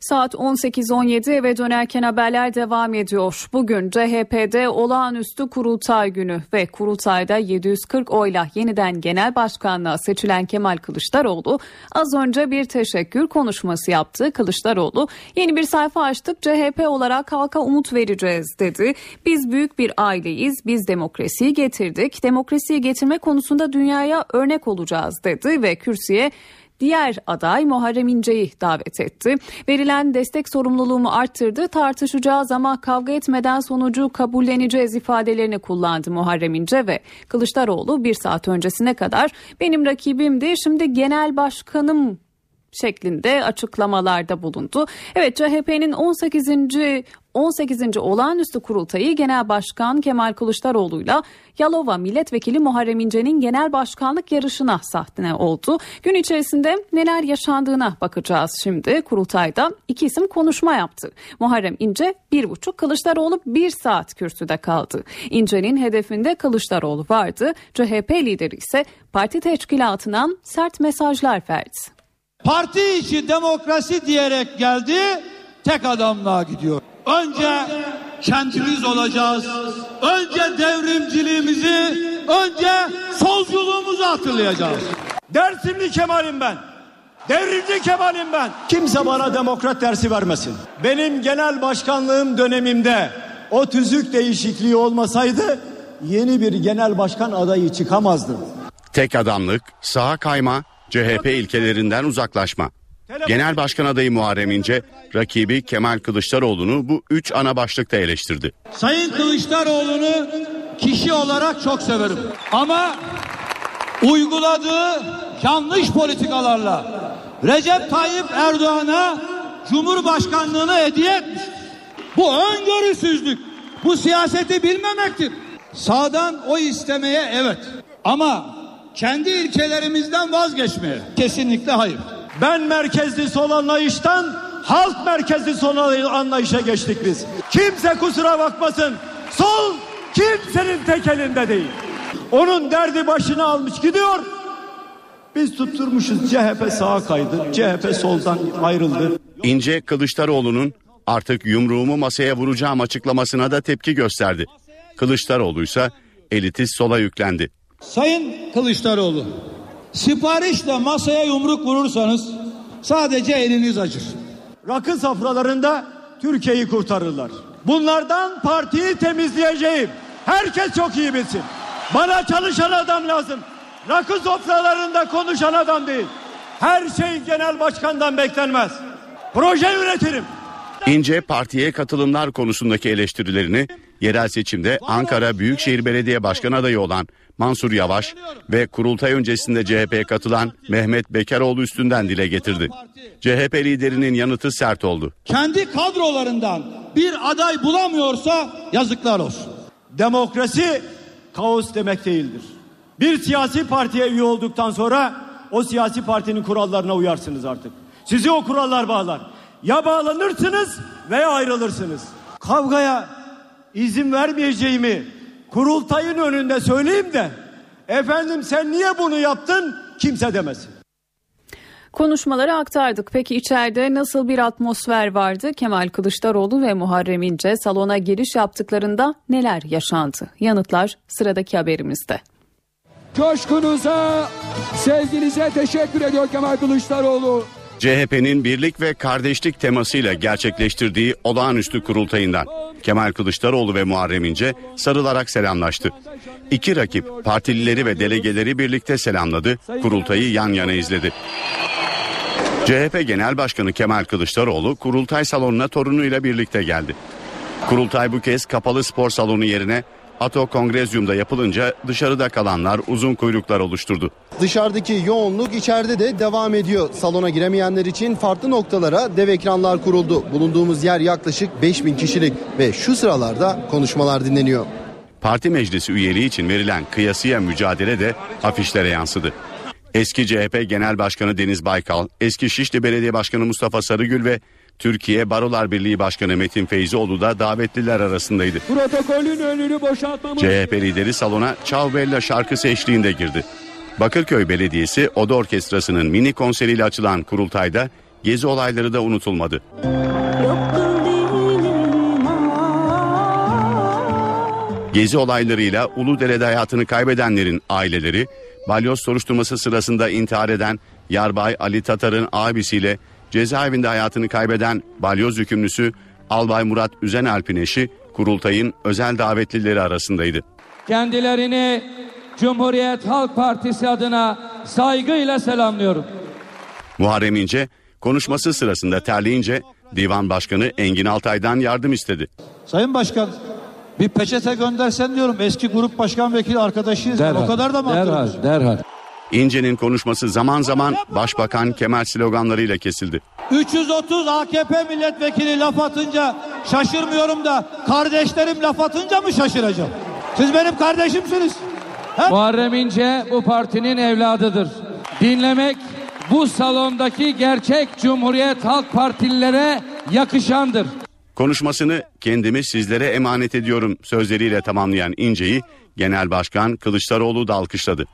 Saat 18.17 eve dönerken haberler devam ediyor. Bugün CHP'de olağanüstü kurultay günü ve kurultayda 740 oyla yeniden genel başkanlığa seçilen Kemal Kılıçdaroğlu az önce bir teşekkür konuşması yaptı. Kılıçdaroğlu yeni bir sayfa açtık CHP olarak halka umut vereceğiz dedi. Biz büyük bir aileyiz biz demokrasiyi getirdik demokrasiyi getirme konusunda dünyaya örnek olacağız dedi ve kürsüye diğer aday Muharrem İnce'yi davet etti. Verilen destek sorumluluğumu arttırdı. Tartışacağız ama kavga etmeden sonucu kabulleneceğiz ifadelerini kullandı Muharrem İnce ve Kılıçdaroğlu bir saat öncesine kadar benim rakibimdi. Şimdi genel başkanım şeklinde açıklamalarda bulundu. Evet CHP'nin 18. 18. olağanüstü kurultayı Genel Başkan Kemal Kılıçdaroğlu'yla Yalova Milletvekili Muharrem İnce'nin genel başkanlık yarışına sahne oldu. Gün içerisinde neler yaşandığına bakacağız şimdi. Kurultayda iki isim konuşma yaptı. Muharrem İnce bir buçuk, Kılıçdaroğlu bir saat kürsüde kaldı. İnce'nin hedefinde Kılıçdaroğlu vardı. CHP lideri ise parti teşkilatından sert mesajlar verdi. Parti içi demokrasi diyerek geldi, tek adamlığa gidiyor. Önce kendimiz olacağız. Önce devrimciliğimizi, önce solculuğumuzu hatırlayacağız. Dersimli Kemal'im ben. Devrimci Kemal'im ben. Kimse bana demokrat dersi vermesin. Benim genel başkanlığım dönemimde o tüzük değişikliği olmasaydı yeni bir genel başkan adayı çıkamazdı. Tek adamlık, sağa kayma, CHP ilkelerinden uzaklaşma. Genel Başkan adayı Muharrem İnce, rakibi Kemal Kılıçdaroğlu'nu bu üç ana başlıkta eleştirdi. Sayın Kılıçdaroğlu'nu kişi olarak çok severim. Ama uyguladığı yanlış politikalarla Recep Tayyip Erdoğan'a Cumhurbaşkanlığını hediye etmiş. Bu öngörüsüzlük, bu siyaseti bilmemektir. Sağdan o istemeye evet ama kendi ilkelerimizden vazgeçmeye kesinlikle hayır. Ben merkezli sol anlayıştan halk merkezli sol anlayışa geçtik biz. Kimse kusura bakmasın. Sol kimsenin tek elinde değil. Onun derdi başını almış gidiyor. Biz tutturmuşuz CHP sağa kaydı. CHP soldan ayrıldı. İnce Kılıçdaroğlu'nun artık yumruğumu masaya vuracağım açıklamasına da tepki gösterdi. Kılıçdaroğlu ise elitist sola yüklendi. Sayın Kılıçdaroğlu, siparişle masaya yumruk vurursanız sadece eliniz acır. Rakı safralarında Türkiye'yi kurtarırlar. Bunlardan partiyi temizleyeceğim. Herkes çok iyi bilsin. Bana çalışan adam lazım. Rakı sofralarında konuşan adam değil. Her şey genel başkandan beklenmez. Proje üretirim. İnce partiye katılımlar konusundaki eleştirilerini Yerel seçimde Ankara Büyükşehir Belediye Başkan adayı olan Mansur Yavaş ve kurultay öncesinde CHP'ye katılan Mehmet Bekaroğlu üstünden dile getirdi. CHP liderinin yanıtı sert oldu. Kendi kadrolarından bir aday bulamıyorsa yazıklar olsun. Demokrasi kaos demek değildir. Bir siyasi partiye üye olduktan sonra o siyasi partinin kurallarına uyarsınız artık. Sizi o kurallar bağlar. Ya bağlanırsınız veya ayrılırsınız. Kavgaya izin vermeyeceğimi kurultayın önünde söyleyeyim de efendim sen niye bunu yaptın kimse demesin. Konuşmaları aktardık. Peki içeride nasıl bir atmosfer vardı? Kemal Kılıçdaroğlu ve Muharrem İnce salona giriş yaptıklarında neler yaşandı? Yanıtlar sıradaki haberimizde. Coşkunuza, sevginize teşekkür ediyor Kemal Kılıçdaroğlu. CHP'nin birlik ve kardeşlik temasıyla gerçekleştirdiği olağanüstü kurultayından Kemal Kılıçdaroğlu ve Muharrem İnce sarılarak selamlaştı. İki rakip partilileri ve delegeleri birlikte selamladı, kurultayı yan yana izledi. CHP Genel Başkanı Kemal Kılıçdaroğlu kurultay salonuna torunuyla birlikte geldi. Kurultay bu kez kapalı spor salonu yerine Ato Kongrezyum'da yapılınca dışarıda kalanlar uzun kuyruklar oluşturdu. Dışarıdaki yoğunluk içeride de devam ediyor. Salona giremeyenler için farklı noktalara dev ekranlar kuruldu. Bulunduğumuz yer yaklaşık 5000 kişilik ve şu sıralarda konuşmalar dinleniyor. Parti meclisi üyeliği için verilen kıyasıya mücadele de afişlere yansıdı. Eski CHP Genel Başkanı Deniz Baykal, eski Şişli Belediye Başkanı Mustafa Sarıgül ve Türkiye Barolar Birliği Başkanı Metin Feyzioğlu da davetliler arasındaydı. Protokolün önünü boşaltmamız... CHP lideri salona Ciao Bella şarkısı eşliğinde girdi. Bakırköy Belediyesi Oda Orkestrası'nın mini konseriyle açılan kurultayda gezi olayları da unutulmadı. Gezi olaylarıyla Uludere'de hayatını kaybedenlerin aileleri, balyoz soruşturması sırasında intihar eden Yarbay Ali Tatar'ın abisiyle cezaevinde hayatını kaybeden balyoz hükümlüsü Albay Murat Üzenalp'in eşi kurultayın özel davetlileri arasındaydı. Kendilerini Cumhuriyet Halk Partisi adına saygıyla selamlıyorum. Muharrem İnce konuşması sırasında terleyince Divan Başkanı Engin Altay'dan yardım istedi. Sayın Başkan bir peçete göndersen diyorum eski grup başkan vekili arkadaşıyız. Derhal, o kadar da mı derhal, derhal. İnce'nin konuşması zaman zaman Başbakan Kemal sloganlarıyla kesildi. 330 AKP milletvekili laf atınca şaşırmıyorum da kardeşlerim laf atınca mı şaşıracağım? Siz benim kardeşimsiniz. Muharrem İnce bu partinin evladıdır. Dinlemek bu salondaki gerçek Cumhuriyet Halk Partililere yakışandır. Konuşmasını kendimi sizlere emanet ediyorum sözleriyle tamamlayan İnce'yi Genel Başkan Kılıçdaroğlu da alkışladı.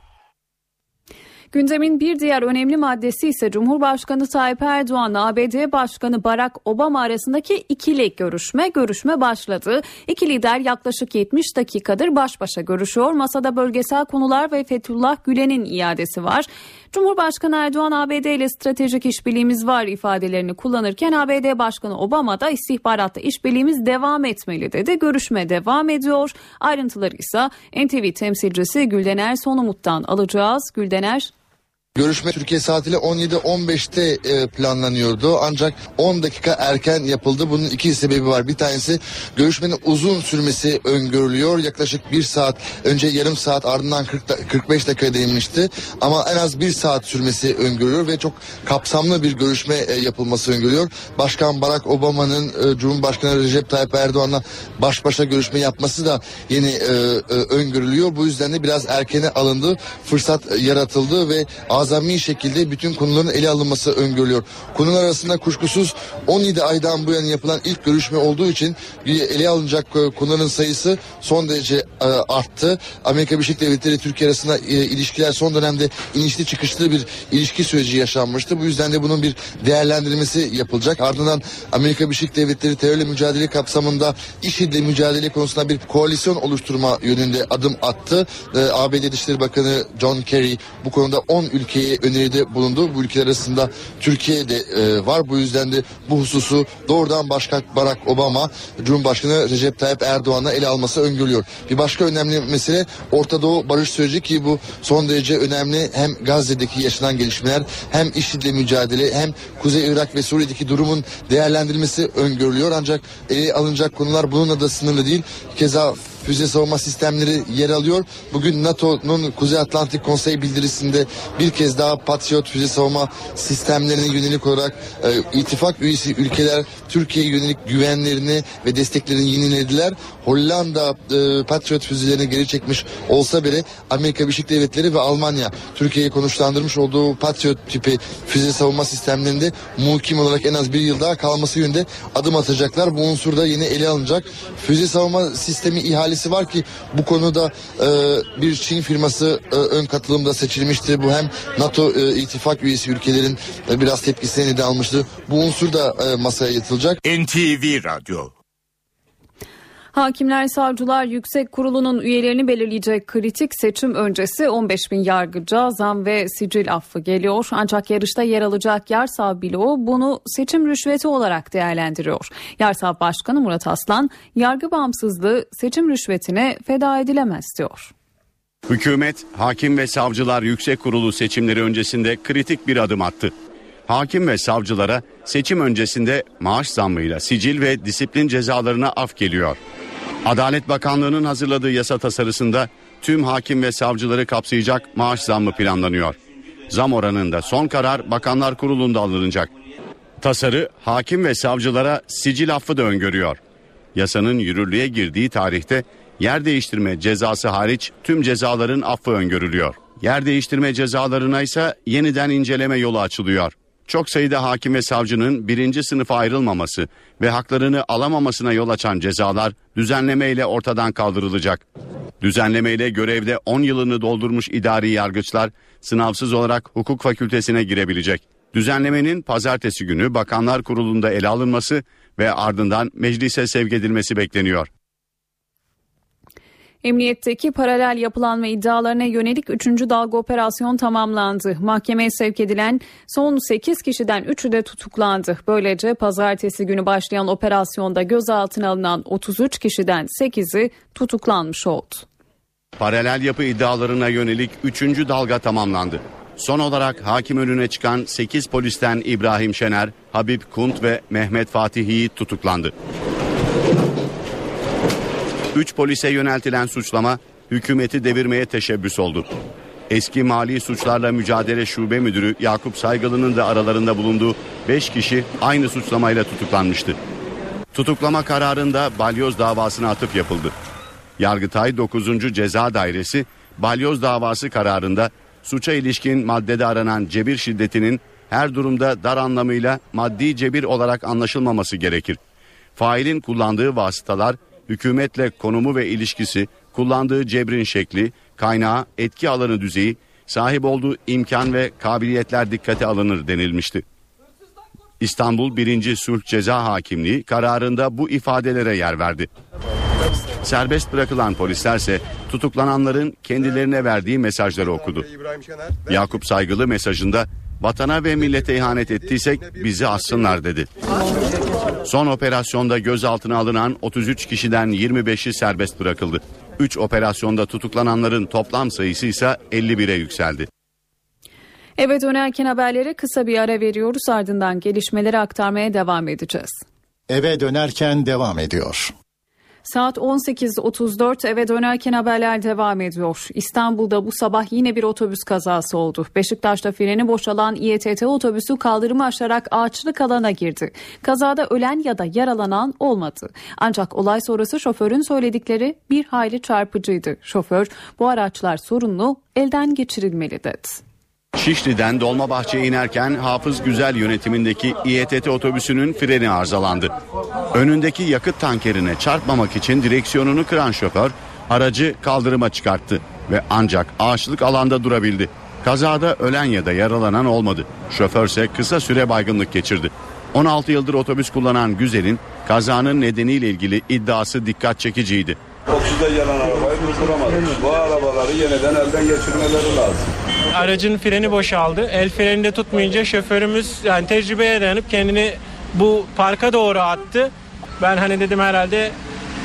Gündemin bir diğer önemli maddesi ise Cumhurbaşkanı Tayyip Erdoğan'la ABD Başkanı Barack Obama arasındaki ikili görüşme. Görüşme başladı. İki lider yaklaşık 70 dakikadır baş başa görüşüyor. Masada bölgesel konular ve Fethullah Gülen'in iadesi var. Cumhurbaşkanı Erdoğan ABD ile stratejik işbirliğimiz var ifadelerini kullanırken ABD Başkanı Obama da istihbaratta işbirliğimiz devam etmeli dedi. Görüşme devam ediyor. Ayrıntıları ise NTV temsilcisi Güldener Sonumut'tan alacağız. Güldener Görüşme Türkiye saatiyle 17-15'te e, planlanıyordu ancak 10 dakika erken yapıldı. Bunun iki sebebi var. Bir tanesi görüşmenin uzun sürmesi öngörülüyor. Yaklaşık bir saat önce yarım saat ardından 40 da, 45 dakika değinmişti. Ama en az bir saat sürmesi öngörülüyor ve çok kapsamlı bir görüşme e, yapılması öngörülüyor. Başkan Barack Obama'nın e, Cumhurbaşkanı Recep Tayyip Erdoğan'la baş başa görüşme yapması da yeni e, öngörülüyor. Bu yüzden de biraz erkene alındı. Fırsat yaratıldı ve azami şekilde bütün konuların ele alınması öngörülüyor. Konular arasında kuşkusuz 17 aydan bu yana yapılan ilk görüşme olduğu için ele alınacak e, konuların sayısı son derece e, arttı. Amerika Birleşik Devletleri Türkiye arasında e, ilişkiler son dönemde inişli çıkışlı bir ilişki süreci yaşanmıştı. Bu yüzden de bunun bir değerlendirilmesi yapılacak. Ardından Amerika Birleşik Devletleri terörle mücadele kapsamında IŞİD'le mücadele konusunda bir koalisyon oluşturma yönünde adım attı. ABD Dışişleri Bakanı John Kerry bu konuda 10 ülke Türkiye'ye öneride bulundu. Bu ülkeler arasında Türkiye de e, var. Bu yüzden de bu hususu doğrudan Başkan Barack Obama Cumhurbaşkanı Recep Tayyip Erdoğan'a ele alması öngörüyor. Bir başka önemli mesele Orta Doğu barış süreci ki bu son derece önemli. Hem Gazze'deki yaşanan gelişmeler hem IŞİD'le mücadele hem Kuzey Irak ve Suriye'deki durumun değerlendirilmesi öngörülüyor. Ancak ele alınacak konular bununla da sınırlı değil. Keza füze savunma sistemleri yer alıyor. Bugün NATO'nun Kuzey Atlantik Konseyi bildirisinde bir kez daha Patriot füze savunma sistemlerine yönelik olarak e, ittifak üyesi ülkeler Türkiye'ye yönelik güvenlerini ve desteklerini yenilediler. Hollanda e, Patriot füzelerini geri çekmiş olsa bile Amerika Birleşik Devletleri ve Almanya Türkiye'yi konuşlandırmış olduğu Patriot tipi füze savunma sistemlerinde muhkim olarak en az bir yıl daha kalması yönünde adım atacaklar. Bu unsur da yine ele alınacak. Füze savunma sistemi ihalesi var ki bu konuda e, bir Çin firması e, ön katılımda seçilmişti. Bu hem NATO e, ittifak üyesi ülkelerin e, biraz tepkisini de almıştı. Bu unsur da e, masaya yatılacak. NTV Radyo Hakimler Savcılar Yüksek Kurulu'nun üyelerini belirleyecek kritik seçim öncesi 15 bin yargıca zam ve sicil affı geliyor. Ancak yarışta yer alacak Yarsav bloğu bunu seçim rüşveti olarak değerlendiriyor. Yarsav Başkanı Murat Aslan yargı bağımsızlığı seçim rüşvetine feda edilemez diyor. Hükümet, hakim ve savcılar yüksek kurulu seçimleri öncesinde kritik bir adım attı. Hakim ve savcılara seçim öncesinde maaş zammıyla sicil ve disiplin cezalarına af geliyor. Adalet Bakanlığı'nın hazırladığı yasa tasarısında tüm hakim ve savcıları kapsayacak maaş zammı planlanıyor. Zam oranında son karar Bakanlar Kurulu'nda alınacak. Tasarı hakim ve savcılara sicil affı da öngörüyor. Yasanın yürürlüğe girdiği tarihte yer değiştirme cezası hariç tüm cezaların affı öngörülüyor. Yer değiştirme cezalarına ise yeniden inceleme yolu açılıyor. Çok sayıda hakim ve savcının birinci sınıfa ayrılmaması ve haklarını alamamasına yol açan cezalar düzenlemeyle ortadan kaldırılacak. Düzenlemeyle görevde 10 yılını doldurmuş idari yargıçlar sınavsız olarak hukuk fakültesine girebilecek. Düzenlemenin pazartesi günü Bakanlar Kurulu'nda ele alınması ve ardından meclise sevk edilmesi bekleniyor. Emniyetteki paralel yapılanma iddialarına yönelik 3. dalga operasyon tamamlandı. Mahkemeye sevk edilen son 8 kişiden 3'ü de tutuklandı. Böylece pazartesi günü başlayan operasyonda gözaltına alınan 33 kişiden 8'i tutuklanmış oldu. Paralel yapı iddialarına yönelik 3. dalga tamamlandı. Son olarak hakim önüne çıkan 8 polisten İbrahim Şener, Habib Kunt ve Mehmet Fatih Yiğit tutuklandı. 3 polise yöneltilen suçlama hükümeti devirmeye teşebbüs oldu. Eski Mali Suçlarla Mücadele Şube Müdürü Yakup Saygılı'nın da aralarında bulunduğu 5 kişi aynı suçlamayla tutuklanmıştı. Tutuklama kararında balyoz davasına atıf yapıldı. Yargıtay 9. Ceza Dairesi balyoz davası kararında suça ilişkin maddede aranan cebir şiddetinin her durumda dar anlamıyla maddi cebir olarak anlaşılmaması gerekir. Failin kullandığı vasıtalar hükümetle konumu ve ilişkisi, kullandığı cebrin şekli, kaynağı, etki alanı düzeyi, sahip olduğu imkan ve kabiliyetler dikkate alınır denilmişti. İstanbul 1. Sulh Ceza Hakimliği kararında bu ifadelere yer verdi. Serbest bırakılan polislerse tutuklananların kendilerine verdiği mesajları okudu. Yakup Saygılı mesajında vatana ve millete ihanet ettiysek bizi assınlar dedi. Son operasyonda gözaltına alınan 33 kişiden 25'i serbest bırakıldı. 3 operasyonda tutuklananların toplam sayısı ise 51'e yükseldi. Eve dönerken haberlere kısa bir ara veriyoruz ardından gelişmeleri aktarmaya devam edeceğiz. Eve dönerken devam ediyor. Saat 18.34 eve dönerken haberler devam ediyor. İstanbul'da bu sabah yine bir otobüs kazası oldu. Beşiktaş'ta freni boşalan İETT otobüsü kaldırımı aşarak ağaçlık alana girdi. Kazada ölen ya da yaralanan olmadı. Ancak olay sonrası şoförün söyledikleri bir hayli çarpıcıydı. Şoför bu araçlar sorunlu elden geçirilmeli dedi. Şişli'den Dolmabahçe'ye inerken Hafız Güzel yönetimindeki İETT otobüsünün freni arızalandı. Önündeki yakıt tankerine çarpmamak için direksiyonunu kıran şoför aracı kaldırıma çıkarttı ve ancak ağaçlık alanda durabildi. Kazada ölen ya da yaralanan olmadı. Şoför ise kısa süre baygınlık geçirdi. 16 yıldır otobüs kullanan Güzel'in kazanın nedeniyle ilgili iddiası dikkat çekiciydi. 30'da gelen arabayı durduramadık. Bu arabaları yeniden elden geçirmeleri lazım. Aracın freni boşaldı. El freni de tutmayınca şoförümüz yani tecrübeye dayanıp kendini bu parka doğru attı. Ben hani dedim herhalde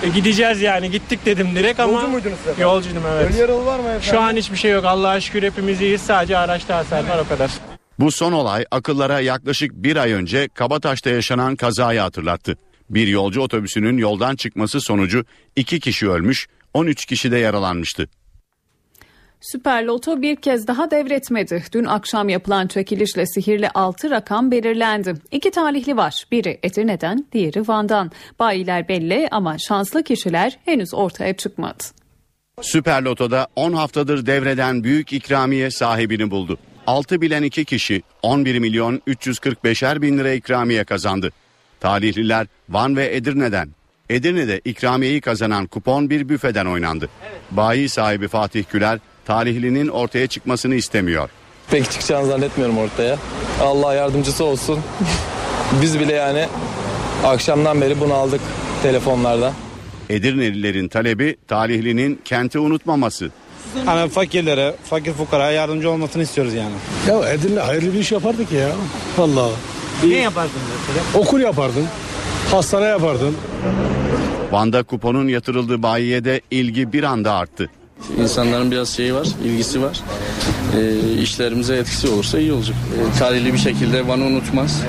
e, gideceğiz yani gittik dedim direkt ama Yolcu muydunuz efendim? Yolcuydum evet. Ölü yaralı var mı efendim? Şu an hiçbir şey yok. Allah'a şükür hepimiz iyiyiz. Sadece araçta hasar var o kadar. Bu son olay akıllara yaklaşık bir ay önce Kabataş'ta yaşanan kazayı hatırlattı. Bir yolcu otobüsünün yoldan çıkması sonucu iki kişi ölmüş, 13 kişi de yaralanmıştı. Süper Loto bir kez daha devretmedi. Dün akşam yapılan çekilişle sihirli 6 rakam belirlendi. İki talihli var. Biri Edirne'den, diğeri Van'dan. Bayiler belli ama şanslı kişiler henüz ortaya çıkmadı. Süper Loto'da 10 haftadır devreden büyük ikramiye sahibini buldu. 6 bilen 2 kişi 11 milyon 345'er bin lira ikramiye kazandı. Talihliler Van ve Edirne'den. Edirne'de ikramiyeyi kazanan kupon bir büfeden oynandı. Bayi sahibi Fatih Güler talihlinin ortaya çıkmasını istemiyor. Pek çıkacağını zannetmiyorum ortaya. Allah yardımcısı olsun. Biz bile yani akşamdan beri bunu aldık telefonlardan. Edirnelilerin talebi talihlinin kenti unutmaması. Hani fakirlere, fakir fukaraya yardımcı olmasını istiyoruz yani. Ya Edirne hayırlı bir iş yapardık ya. Vallahi. Ne yapardın mesela? Okul yapardın. Hastane yapardın. Van'da kuponun yatırıldığı bayiye de ilgi bir anda arttı. İnsanların biraz şeyi var, ilgisi var. E, işlerimize etkisi olursa iyi olacak. E, tarihli bir şekilde Van'ı unutmaz.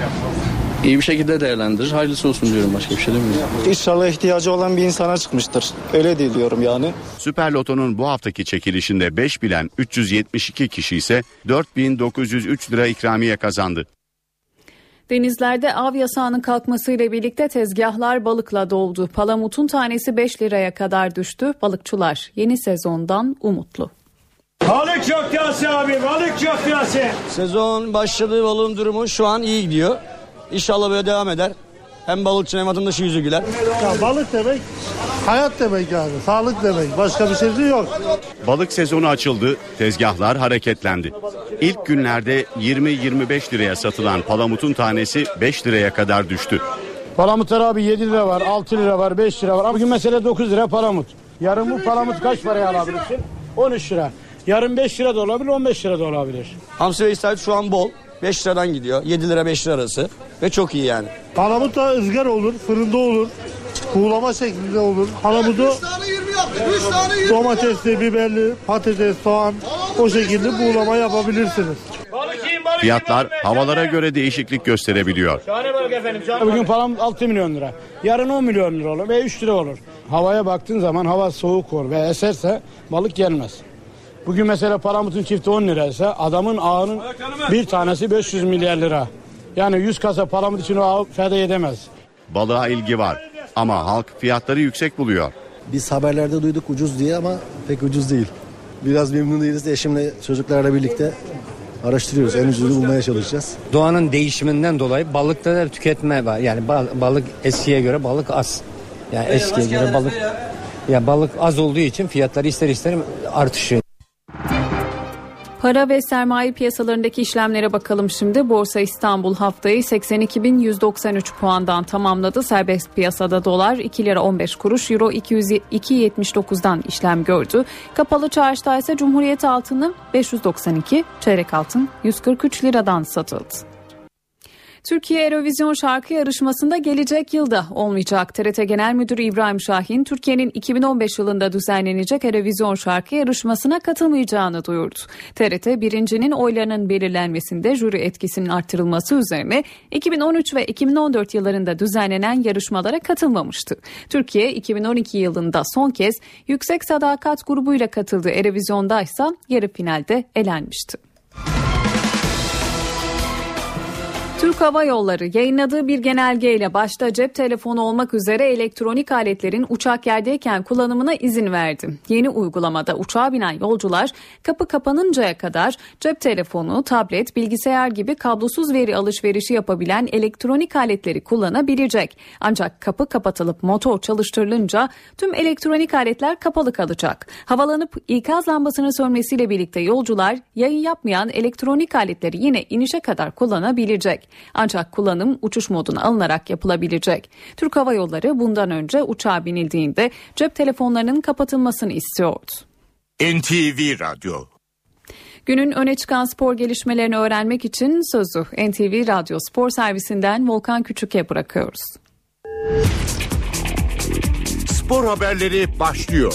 İyi bir şekilde değerlendirir. Hayırlısı olsun diyorum başka bir şey demiyorum. İnşallah ihtiyacı olan bir insana çıkmıştır. Öyle değil diyorum yani. Süper Loto'nun bu haftaki çekilişinde 5 bilen 372 kişi ise 4903 lira ikramiye kazandı. Denizlerde av yasağının kalkmasıyla birlikte tezgahlar balıkla doldu. Palamutun tanesi 5 liraya kadar düştü. Balıkçılar yeni sezondan umutlu. Balık çok yası abi balık çok yası. Sezon başladığı balığın durumu şu an iyi gidiyor. İnşallah böyle devam eder. Hem balıkçı hem vatandaşı yüzü güler. Ya balık demek hayat demek yani. Sağlık demek. Başka bir şey yok. Balık sezonu açıldı, tezgahlar hareketlendi. İlk günlerde 20-25 liraya satılan palamutun tanesi 5 liraya kadar düştü. Palamutlar abi 7 lira var, 6 lira var, 5 lira var. Abi bugün mesela 9 lira palamut. Yarın bu palamut kaç paraya alabilirsin? 13 lira. Yarın 5 lira da olabilir, 15 lira da olabilir. Hamsi ve İstavrit şu an bol. 5 liradan gidiyor. 7 lira 5 lira arası. Ve çok iyi yani. Palamut da ızgara olur, fırında olur. Kuğulama şeklinde olur. Palamudu domatesli, biberli, patates, soğan o şekilde buğulama yapabilirsiniz. Fiyatlar havalara göre değişiklik gösterebiliyor. Şahane balık efendim. Bugün palamut 6 milyon lira. Yarın 10 milyon lira olur ve 3 lira olur. Havaya baktığın zaman hava soğuk olur ve eserse balık gelmez. Bugün mesela palamutun çifti 10 liraysa adamın ağının bir tanesi 500 milyar lira. Yani 100 kasa palamut için o ağ feda edemez. Balığa ilgi var ama halk fiyatları yüksek buluyor. Biz haberlerde duyduk ucuz diye ama pek ucuz değil. Biraz memnun değiliz de eşimle çocuklarla birlikte araştırıyoruz. En ucuzunu bulmaya çalışacağız. Doğanın değişiminden dolayı balıkta da tüketme var. Yani bal- balık eskiye göre balık az. Yani eskiye göre balık ya balık az olduğu için fiyatları ister ister artışıyor. Para ve sermaye piyasalarındaki işlemlere bakalım şimdi. Borsa İstanbul haftayı 82.193 puandan tamamladı. Serbest piyasada dolar 2 lira 15 kuruş, euro 202.79'dan işlem gördü. Kapalı çarşıda ise Cumhuriyet altını 592, çeyrek altın 143 liradan satıldı. Türkiye Eurovision şarkı yarışmasında gelecek yılda olmayacak. TRT Genel Müdürü İbrahim Şahin, Türkiye'nin 2015 yılında düzenlenecek Eurovision şarkı yarışmasına katılmayacağını duyurdu. TRT birincinin oylarının belirlenmesinde jüri etkisinin artırılması üzerine 2013 ve 2014 yıllarında düzenlenen yarışmalara katılmamıştı. Türkiye 2012 yılında son kez Yüksek Sadakat grubuyla katıldığı Eurovision'da ise yarı finalde elenmişti. Türk Hava Yolları yayınladığı bir genelgeyle başta cep telefonu olmak üzere elektronik aletlerin uçak yerdeyken kullanımına izin verdi. Yeni uygulamada uçağa binen yolcular kapı kapanıncaya kadar cep telefonu, tablet, bilgisayar gibi kablosuz veri alışverişi yapabilen elektronik aletleri kullanabilecek. Ancak kapı kapatılıp motor çalıştırılınca tüm elektronik aletler kapalı kalacak. Havalanıp ikaz lambasının sönmesiyle birlikte yolcular yayın yapmayan elektronik aletleri yine inişe kadar kullanabilecek. Ancak kullanım uçuş moduna alınarak yapılabilecek. Türk Hava Yolları bundan önce uçağa binildiğinde cep telefonlarının kapatılmasını istiyordu. NTV Radyo Günün öne çıkan spor gelişmelerini öğrenmek için sözü NTV Radyo Spor Servisinden Volkan Küçük'e bırakıyoruz. Spor haberleri başlıyor.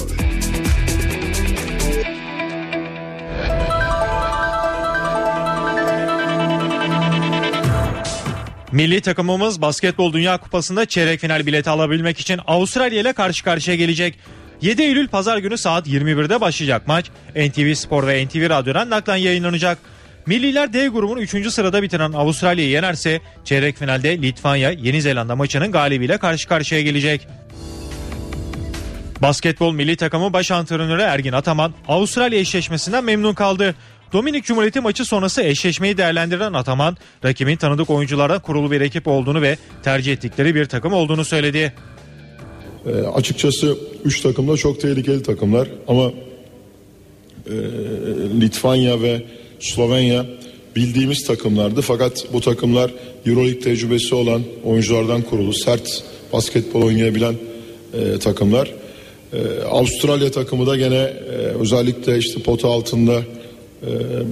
Milli takımımız Basketbol Dünya Kupası'nda çeyrek final bileti alabilmek için Avustralya ile karşı karşıya gelecek. 7 Eylül Pazar günü saat 21'de başlayacak maç. NTV Spor ve NTV Radyo'dan naklen yayınlanacak. Milliler D grubunu 3. sırada bitiren Avustralya'yı yenerse çeyrek finalde Litvanya Yeni Zelanda maçının galibiyle karşı karşıya gelecek. Basketbol milli takımı baş antrenörü Ergin Ataman Avustralya eşleşmesinden memnun kaldı. Dominik Cumhuriyeti maçı sonrası eşleşmeyi değerlendiren Ataman, rakibin tanıdık oyunculardan kurulu bir ekip olduğunu ve tercih ettikleri bir takım olduğunu söyledi. E, açıkçası 3 takım da çok tehlikeli takımlar ama e, Litvanya ve Slovenya bildiğimiz takımlardı. Fakat bu takımlar Euroleague tecrübesi olan oyunculardan kurulu, sert basketbol oynayabilen e, takımlar. E, Avustralya takımı da gene e, özellikle işte pota altında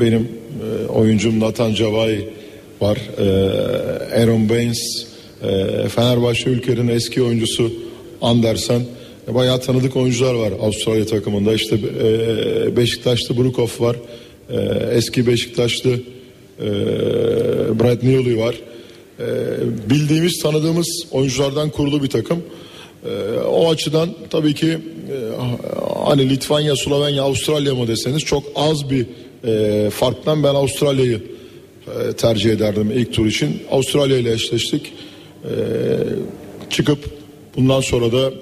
benim e, oyuncum Nathan Cavai var. E, Aaron Baines, e, Fenerbahçe ülkenin eski oyuncusu Andersen. E, bayağı tanıdık oyuncular var Avustralya takımında. İşte Beşiktaşlı Brukov var. Eski Beşiktaşlı Brad Neely var. Bildiğimiz, tanıdığımız oyunculardan kurulu bir takım. O açıdan tabii ki hani Litvanya, Slovenya, Avustralya mı deseniz çok az bir e, farktan ben Avustralya'yı e, tercih ederdim ilk tur için. Avustralya ile eşleştik. E, çıkıp bundan sonra da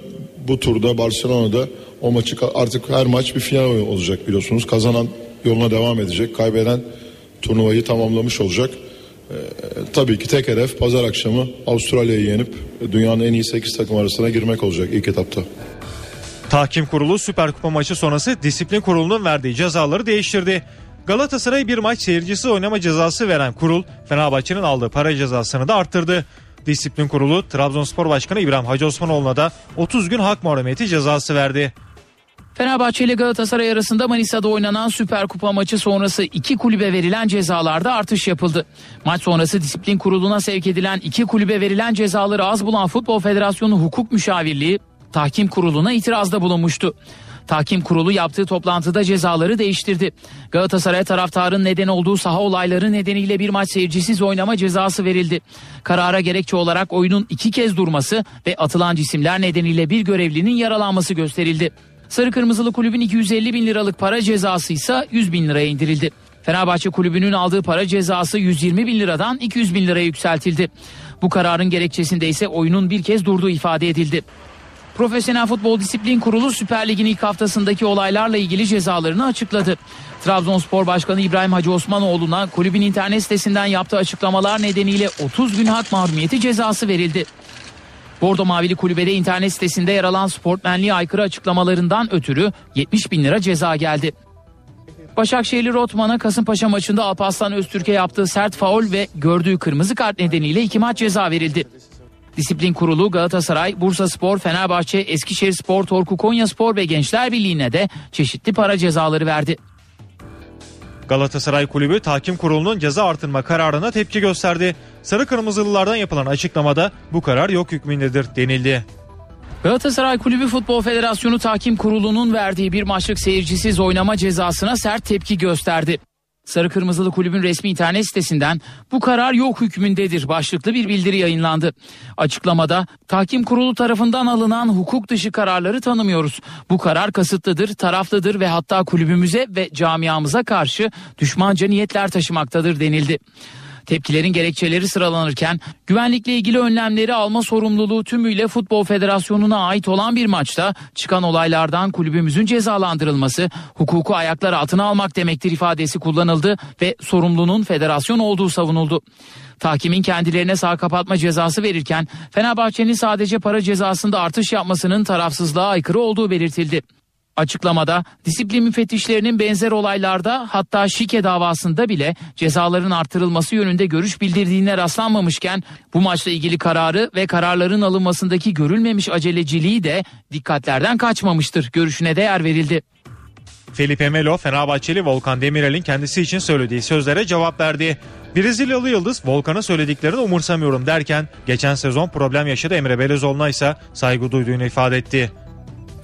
bu turda Barcelona'da o maçı artık her maç bir final olacak biliyorsunuz. Kazanan yoluna devam edecek. Kaybeden turnuvayı tamamlamış olacak. Ee, tabii ki tek hedef pazar akşamı Avustralya'yı yenip dünyanın en iyi 8 takım arasına girmek olacak ilk etapta. Tahkim Kurulu Süper Kupa maçı sonrası disiplin kurulunun verdiği cezaları değiştirdi. Galatasaray bir maç seyircisi oynama cezası veren kurul Fenerbahçe'nin aldığı para cezasını da arttırdı. Disiplin Kurulu Trabzonspor Başkanı İbrahim Hacı Osmanoğlu'na da 30 gün hak muharemeti cezası verdi. Fenerbahçe ile Galatasaray arasında Manisa'da oynanan Süper Kupa maçı sonrası iki kulübe verilen cezalarda artış yapıldı. Maç sonrası disiplin kuruluna sevk edilen iki kulübe verilen cezaları az bulan Futbol Federasyonu Hukuk Müşavirliği tahkim kuruluna itirazda bulunmuştu. Tahkim kurulu yaptığı toplantıda cezaları değiştirdi. Galatasaray taraftarın neden olduğu saha olayları nedeniyle bir maç seyircisiz oynama cezası verildi. Karara gerekçe olarak oyunun iki kez durması ve atılan cisimler nedeniyle bir görevlinin yaralanması gösterildi. Sarı Kırmızılı Kulübün 250 bin liralık para cezası ise 100 bin liraya indirildi. Fenerbahçe Kulübü'nün aldığı para cezası 120 bin liradan 200 bin liraya yükseltildi. Bu kararın gerekçesinde ise oyunun bir kez durduğu ifade edildi. Profesyonel Futbol Disiplin Kurulu Süper Lig'in ilk haftasındaki olaylarla ilgili cezalarını açıkladı. Trabzonspor Başkanı İbrahim Hacı Osmanoğlu'na kulübün internet sitesinden yaptığı açıklamalar nedeniyle 30 gün hak mahrumiyeti cezası verildi. Bordo Mavili Kulübe'de internet sitesinde yer alan sportmenliğe aykırı açıklamalarından ötürü 70 bin lira ceza geldi. Başakşehirli Rotman'a Kasımpaşa maçında Alparslan Öztürk'e yaptığı sert faul ve gördüğü kırmızı kart nedeniyle iki maç ceza verildi. Disiplin Kurulu Galatasaray, Bursa Spor, Fenerbahçe, Eskişehir Spor, Torku Konya Spor ve Gençler Birliği'ne de çeşitli para cezaları verdi. Galatasaray Kulübü Tahkim Kurulu'nun ceza artırma kararına tepki gösterdi. Sarı Kırmızılılardan yapılan açıklamada bu karar yok hükmündedir denildi. Galatasaray Kulübü Futbol Federasyonu Tahkim Kurulu'nun verdiği bir maçlık seyircisiz oynama cezasına sert tepki gösterdi. Sarı Kırmızılı Kulübün resmi internet sitesinden bu karar yok hükmündedir başlıklı bir bildiri yayınlandı. Açıklamada tahkim kurulu tarafından alınan hukuk dışı kararları tanımıyoruz. Bu karar kasıtlıdır, taraflıdır ve hatta kulübümüze ve camiamıza karşı düşmanca niyetler taşımaktadır denildi. Tepkilerin gerekçeleri sıralanırken güvenlikle ilgili önlemleri alma sorumluluğu tümüyle Futbol Federasyonu'na ait olan bir maçta çıkan olaylardan kulübümüzün cezalandırılması hukuku ayaklar altına almak demektir ifadesi kullanıldı ve sorumlunun federasyon olduğu savunuldu. Tahkimin kendilerine sağ kapatma cezası verirken Fenerbahçe'nin sadece para cezasında artış yapmasının tarafsızlığa aykırı olduğu belirtildi. Açıklamada disiplin müfettişlerinin benzer olaylarda hatta şike davasında bile cezaların artırılması yönünde görüş bildirdiğine rastlanmamışken bu maçla ilgili kararı ve kararların alınmasındaki görülmemiş aceleciliği de dikkatlerden kaçmamıştır görüşüne değer verildi. Felipe Melo, Fenerbahçeli Volkan Demirel'in kendisi için söylediği sözlere cevap verdi. Brezilyalı Yıldız Volkan'ın söylediklerini umursamıyorum derken geçen sezon problem yaşadı Emre Belezoğlu'na ise saygı duyduğunu ifade etti.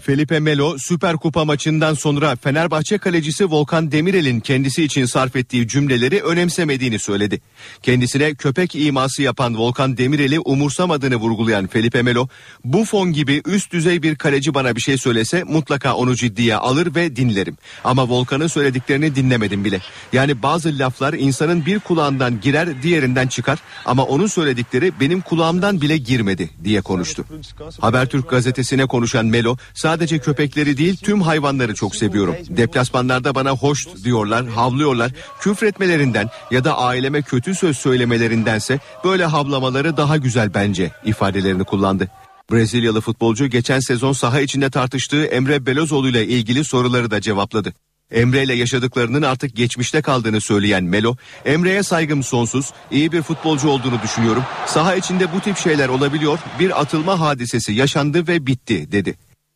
Felipe Melo Süper Kupa maçından sonra Fenerbahçe kalecisi Volkan Demirel'in kendisi için sarf ettiği cümleleri önemsemediğini söyledi. Kendisine köpek iması yapan Volkan Demirel'i umursamadığını vurgulayan Felipe Melo, Buffon gibi üst düzey bir kaleci bana bir şey söylese mutlaka onu ciddiye alır ve dinlerim. Ama Volkan'ın söylediklerini dinlemedim bile. Yani bazı laflar insanın bir kulağından girer diğerinden çıkar ama onun söyledikleri benim kulağımdan bile girmedi diye konuştu. Habertürk gazetesine konuşan Melo sadece köpekleri değil tüm hayvanları çok seviyorum. Deplasmanlarda bana hoş diyorlar, havlıyorlar. Küfretmelerinden ya da aileme kötü söz söylemelerindense böyle havlamaları daha güzel bence ifadelerini kullandı. Brezilyalı futbolcu geçen sezon saha içinde tartıştığı Emre Belözoğlu ile ilgili soruları da cevapladı. Emre ile yaşadıklarının artık geçmişte kaldığını söyleyen Melo, Emre'ye saygım sonsuz, iyi bir futbolcu olduğunu düşünüyorum. Saha içinde bu tip şeyler olabiliyor, bir atılma hadisesi yaşandı ve bitti dedi.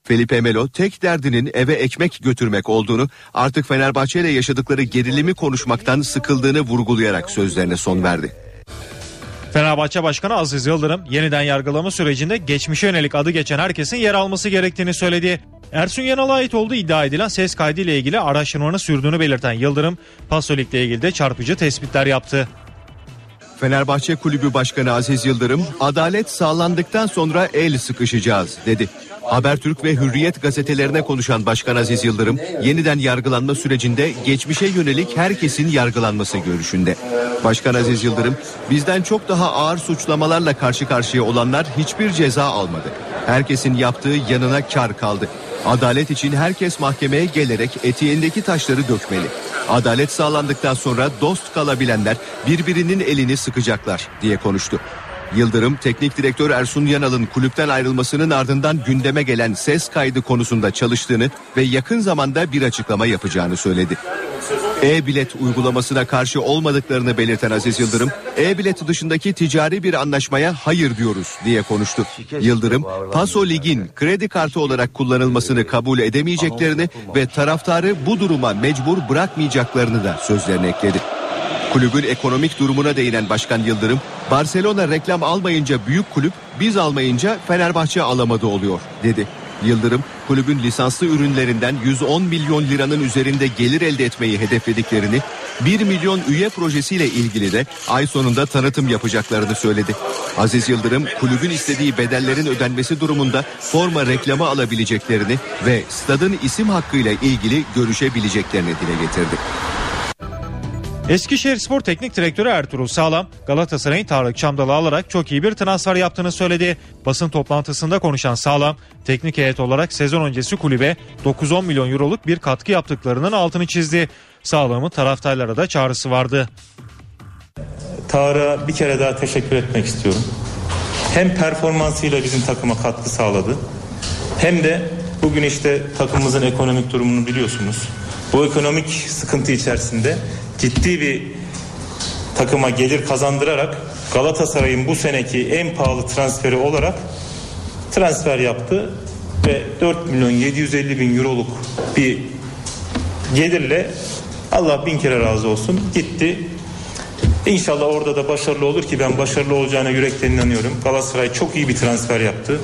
Felipe Melo tek derdinin eve ekmek götürmek olduğunu artık Fenerbahçe ile yaşadıkları gerilimi konuşmaktan sıkıldığını vurgulayarak sözlerine son verdi. Fenerbahçe Başkanı Aziz Yıldırım yeniden yargılama sürecinde geçmişe yönelik adı geçen herkesin yer alması gerektiğini söyledi. Ersun Yanal'a ait olduğu iddia edilen ses kaydı ile ilgili araştırmanın sürdüğünü belirten Yıldırım, Pasolik'le ilgili de çarpıcı tespitler yaptı. Fenerbahçe Kulübü Başkanı Aziz Yıldırım, adalet sağlandıktan sonra el sıkışacağız dedi. Habertürk ve Hürriyet gazetelerine konuşan Başkan Aziz Yıldırım, yeniden yargılanma sürecinde geçmişe yönelik herkesin yargılanması görüşünde. Başkan Aziz Yıldırım, bizden çok daha ağır suçlamalarla karşı karşıya olanlar hiçbir ceza almadı. Herkesin yaptığı yanına kar kaldı. Adalet için herkes mahkemeye gelerek etiğindeki taşları dökmeli. Adalet sağlandıktan sonra dost kalabilenler birbirinin elini sıkacaklar diye konuştu. Yıldırım, teknik direktör Ersun Yanal'ın kulüpten ayrılmasının ardından gündeme gelen ses kaydı konusunda çalıştığını ve yakın zamanda bir açıklama yapacağını söyledi. E-bilet uygulamasına karşı olmadıklarını belirten Aziz Yıldırım, e-bilet dışındaki ticari bir anlaşmaya hayır diyoruz diye konuştu. Yıldırım, Paso Lig'in kredi kartı olarak kullanılmasını kabul edemeyeceklerini ve taraftarı bu duruma mecbur bırakmayacaklarını da sözlerine ekledi. Kulübün ekonomik durumuna değinen Başkan Yıldırım, Barcelona reklam almayınca büyük kulüp, biz almayınca Fenerbahçe alamadı oluyor dedi. Yıldırım, kulübün lisanslı ürünlerinden 110 milyon liranın üzerinde gelir elde etmeyi hedeflediklerini, 1 milyon üye projesiyle ilgili de ay sonunda tanıtım yapacaklarını söyledi. Aziz Yıldırım, kulübün istediği bedellerin ödenmesi durumunda forma reklamı alabileceklerini ve stadın isim hakkıyla ilgili görüşebileceklerini dile getirdi. Eskişehir Spor Teknik Direktörü Ertuğrul Sağlam, Galatasaray'ın Tarık Çamdal'ı alarak çok iyi bir transfer yaptığını söyledi. Basın toplantısında konuşan Sağlam, teknik heyet olarak sezon öncesi kulübe 9-10 milyon euroluk bir katkı yaptıklarının altını çizdi. Sağlam'ın taraftarlara da çağrısı vardı. Tarık'a bir kere daha teşekkür etmek istiyorum. Hem performansıyla bizim takıma katkı sağladı. Hem de bugün işte takımımızın ekonomik durumunu biliyorsunuz. Bu ekonomik sıkıntı içerisinde ciddi bir takıma gelir kazandırarak Galatasaray'ın bu seneki en pahalı transferi olarak transfer yaptı ve 4 milyon 750 bin euroluk bir gelirle Allah bin kere razı olsun gitti. İnşallah orada da başarılı olur ki ben başarılı olacağına yürekten inanıyorum. Galatasaray çok iyi bir transfer yaptı.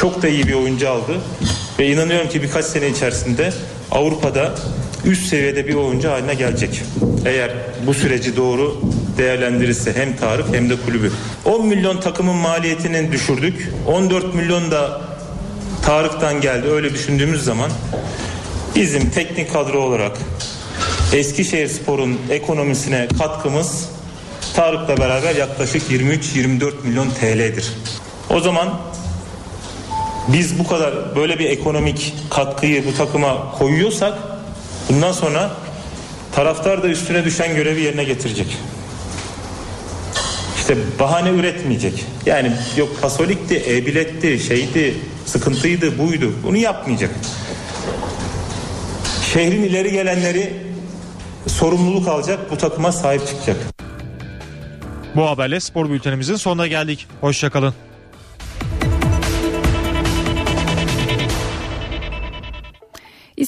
Çok da iyi bir oyuncu aldı. Ve inanıyorum ki birkaç sene içerisinde Avrupa'da üst seviyede bir oyuncu haline gelecek. Eğer bu süreci doğru değerlendirirse hem Tarık hem de kulübü. 10 milyon takımın maliyetini düşürdük. 14 milyon da Tarık'tan geldi. Öyle düşündüğümüz zaman bizim teknik kadro olarak Eskişehir Spor'un ekonomisine katkımız Tarık'la beraber yaklaşık 23-24 milyon TL'dir. O zaman biz bu kadar böyle bir ekonomik katkıyı bu takıma koyuyorsak bundan sonra taraftar da üstüne düşen görevi yerine getirecek. İşte bahane üretmeyecek. Yani yok pasolikti, e-biletti, şeydi, sıkıntıydı, buydu. Bunu yapmayacak. Şehrin ileri gelenleri sorumluluk alacak, bu takıma sahip çıkacak. Bu haberle spor bültenimizin sonuna geldik. Hoşçakalın.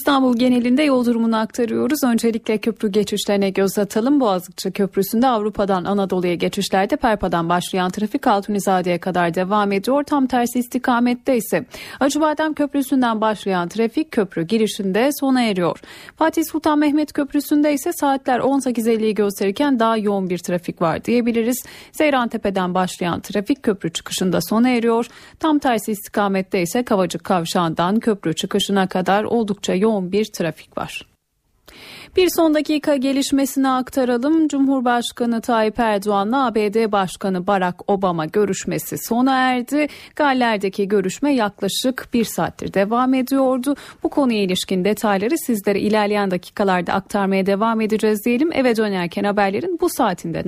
İstanbul genelinde yol durumunu aktarıyoruz. Öncelikle köprü geçişlerine göz atalım. Boğaziçi Köprüsü'nde Avrupa'dan Anadolu'ya geçişlerde Perpa'dan başlayan trafik Altunizade'ye kadar devam ediyor. Tam tersi istikamette ise Acıbadem Köprüsü'nden başlayan trafik köprü girişinde sona eriyor. Fatih Sultan Mehmet Köprüsü'nde ise saatler 18.50'yi gösterirken daha yoğun bir trafik var diyebiliriz. Seyrantepe'den başlayan trafik köprü çıkışında sona eriyor. Tam tersi istikamette ise Kavacık Kavşağı'ndan köprü çıkışına kadar oldukça yoğun bir trafik var. Bir son dakika gelişmesini aktaralım. Cumhurbaşkanı Tayyip Erdoğan'la ABD Başkanı Barack Obama görüşmesi sona erdi. Galler'deki görüşme yaklaşık bir saattir devam ediyordu. Bu konuya ilişkin detayları sizlere ilerleyen dakikalarda aktarmaya devam edeceğiz diyelim. Eve dönerken haberlerin bu saatinde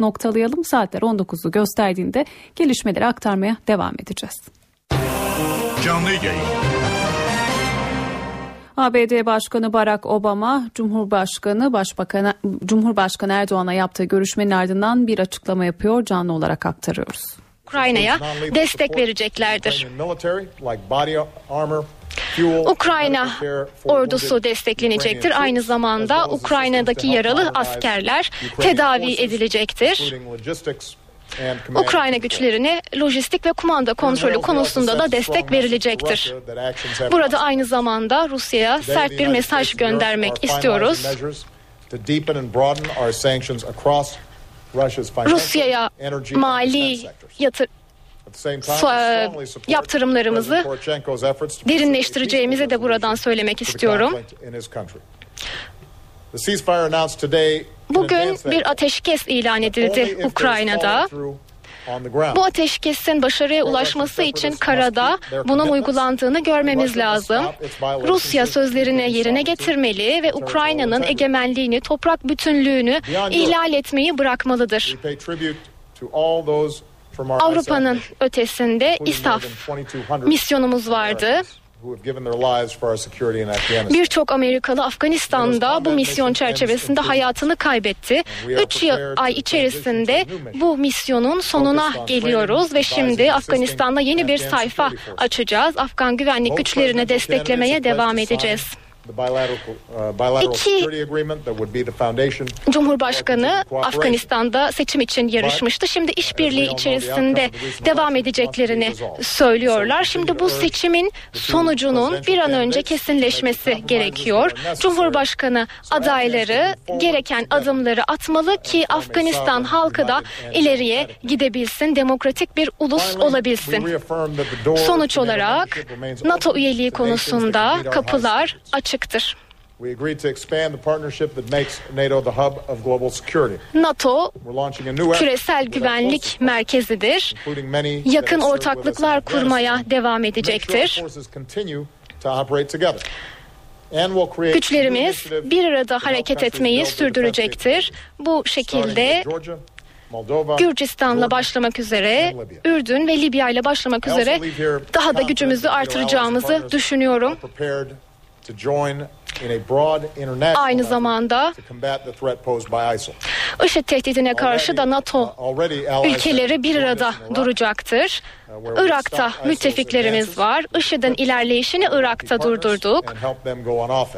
noktalayalım. Saatler 19'u gösterdiğinde gelişmeleri aktarmaya devam edeceğiz. Canlı yayın. ABD Başkanı Barack Obama, Cumhurbaşkanı Başbakanı Cumhurbaşkanı Erdoğan'a yaptığı görüşmenin ardından bir açıklama yapıyor. Canlı olarak aktarıyoruz. Ukrayna'ya destek vereceklerdir. Ukrayna ordusu desteklenecektir. Aynı zamanda Ukrayna'daki yaralı askerler tedavi edilecektir. Ukrayna güçlerine lojistik ve kumanda kontrolü konusunda da destek verilecektir. Burada aynı zamanda Rusya'ya sert bir mesaj göndermek istiyoruz. Rusya'ya mali yatır yaptırımlarımızı derinleştireceğimizi de buradan söylemek istiyorum. Bugün bir ateşkes ilan edildi Ukrayna'da. Bu ateşkesin başarıya ulaşması için karada bunun uygulandığını görmemiz lazım. Rusya sözlerini yerine getirmeli ve Ukrayna'nın egemenliğini, toprak bütünlüğünü ihlal etmeyi bırakmalıdır. Avrupa'nın ötesinde İSAF misyonumuz vardı. Birçok Amerikalı Afganistan'da bu misyon çerçevesinde hayatını kaybetti. Üç ay içerisinde bu misyonun sonuna geliyoruz ve şimdi Afganistan'da yeni bir sayfa açacağız. Afgan güvenlik güçlerine desteklemeye devam edeceğiz. İki Cumhurbaşkanı Afganistan'da seçim için yarışmıştı. Şimdi işbirliği içerisinde devam edeceklerini söylüyorlar. Şimdi bu seçimin sonucunun bir an önce kesinleşmesi gerekiyor. Cumhurbaşkanı adayları gereken adımları atmalı ki Afganistan halkı da ileriye gidebilsin, demokratik bir ulus olabilsin. Sonuç olarak NATO üyeliği konusunda kapılar açık açıktır. NATO küresel güvenlik merkezidir. Yakın ortaklıklar kurmaya devam edecektir. Güçlerimiz bir arada hareket etmeyi sürdürecektir. Bu şekilde Gürcistan'la başlamak üzere, Ürdün ve Libya ile başlamak üzere daha da gücümüzü artıracağımızı düşünüyorum. Aynı zamanda IŞİD tehdidine karşı da NATO ülkeleri bir arada duracaktır. Irak'ta müttefiklerimiz var. IŞİD'in ilerleyişini Irak'ta durdurduk.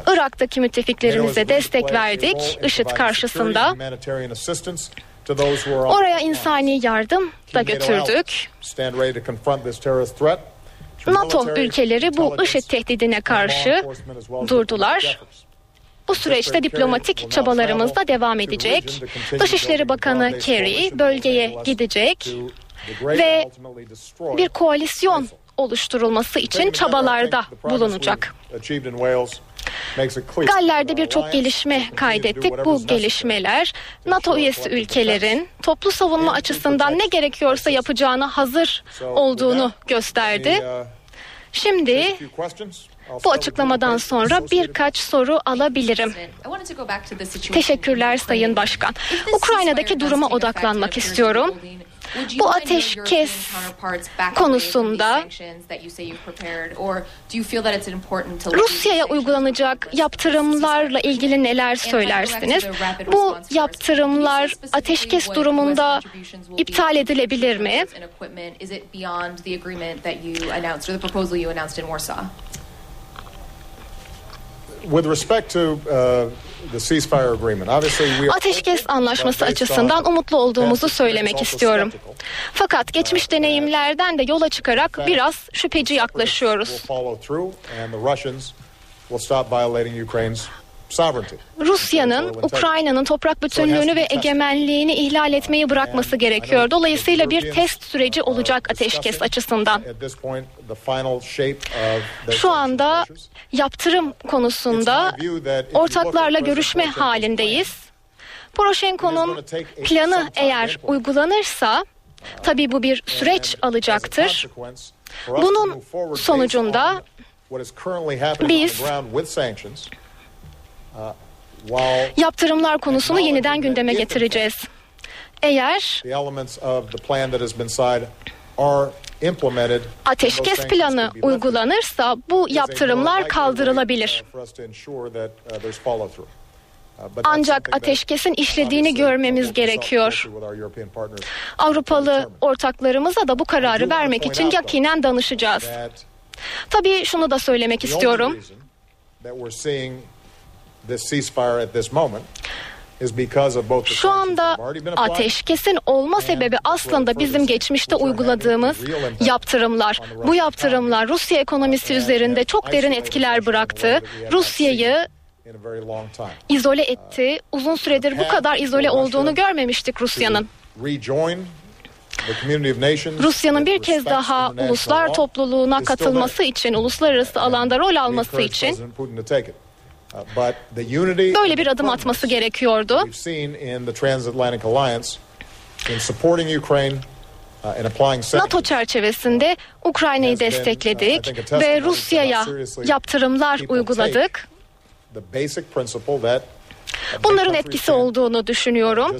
Irak'taki müttefiklerimize destek verdik IŞİD karşısında. Oraya insani yardım da götürdük. NATO ülkeleri bu IŞİD tehdidine karşı durdular. Bu süreçte diplomatik çabalarımız da devam edecek. Dışişleri Bakanı Kerry bölgeye gidecek ve bir koalisyon oluşturulması için çabalarda bulunacak. Galler'de birçok gelişme kaydettik. Bu gelişmeler NATO üyesi ülkelerin toplu savunma açısından ne gerekiyorsa yapacağına hazır olduğunu gösterdi. Şimdi bu açıklamadan sonra birkaç soru alabilirim. Teşekkürler Sayın Başkan. Ukrayna'daki duruma odaklanmak istiyorum. Bu ateşkes konusunda Rusya'ya uygulanacak yaptırımlarla ilgili neler söylersiniz? Bu yaptırımlar ateşkes durumunda iptal edilebilir mi? Ateşkes anlaşması açısından umutlu olduğumuzu söylemek istiyorum. Fakat geçmiş deneyimlerden de yola çıkarak biraz şüpheci yaklaşıyoruz. Rusya'nın Ukrayna'nın toprak bütünlüğünü ve egemenliğini ihlal etmeyi bırakması gerekiyor. Dolayısıyla bir test süreci olacak ateşkes açısından. Şu anda yaptırım konusunda ortaklarla görüşme halindeyiz. Poroshenko'nun planı eğer uygulanırsa tabii bu bir süreç alacaktır. Bunun sonucunda biz yaptırımlar konusunu yeniden gündeme getireceğiz. Eğer ateşkes planı uygulanırsa bu yaptırımlar kaldırılabilir. Ancak ateşkesin işlediğini görmemiz gerekiyor. Avrupalı ortaklarımıza da bu kararı vermek için yakinen danışacağız. Tabii şunu da söylemek istiyorum. Şu anda ateşkesin olma sebebi aslında bizim geçmişte uyguladığımız yaptırımlar. Bu yaptırımlar Rusya ekonomisi üzerinde çok derin etkiler bıraktı. Rusya'yı izole etti. Uzun süredir bu kadar izole olduğunu görmemiştik Rusya'nın. Rusya'nın bir kez daha uluslar topluluğuna katılması için, uluslararası alanda rol alması için böyle bir adım atması gerekiyordu. NATO çerçevesinde Ukrayna'yı destekledik ve Rusya'ya yaptırımlar uyguladık. Bunların etkisi olduğunu düşünüyorum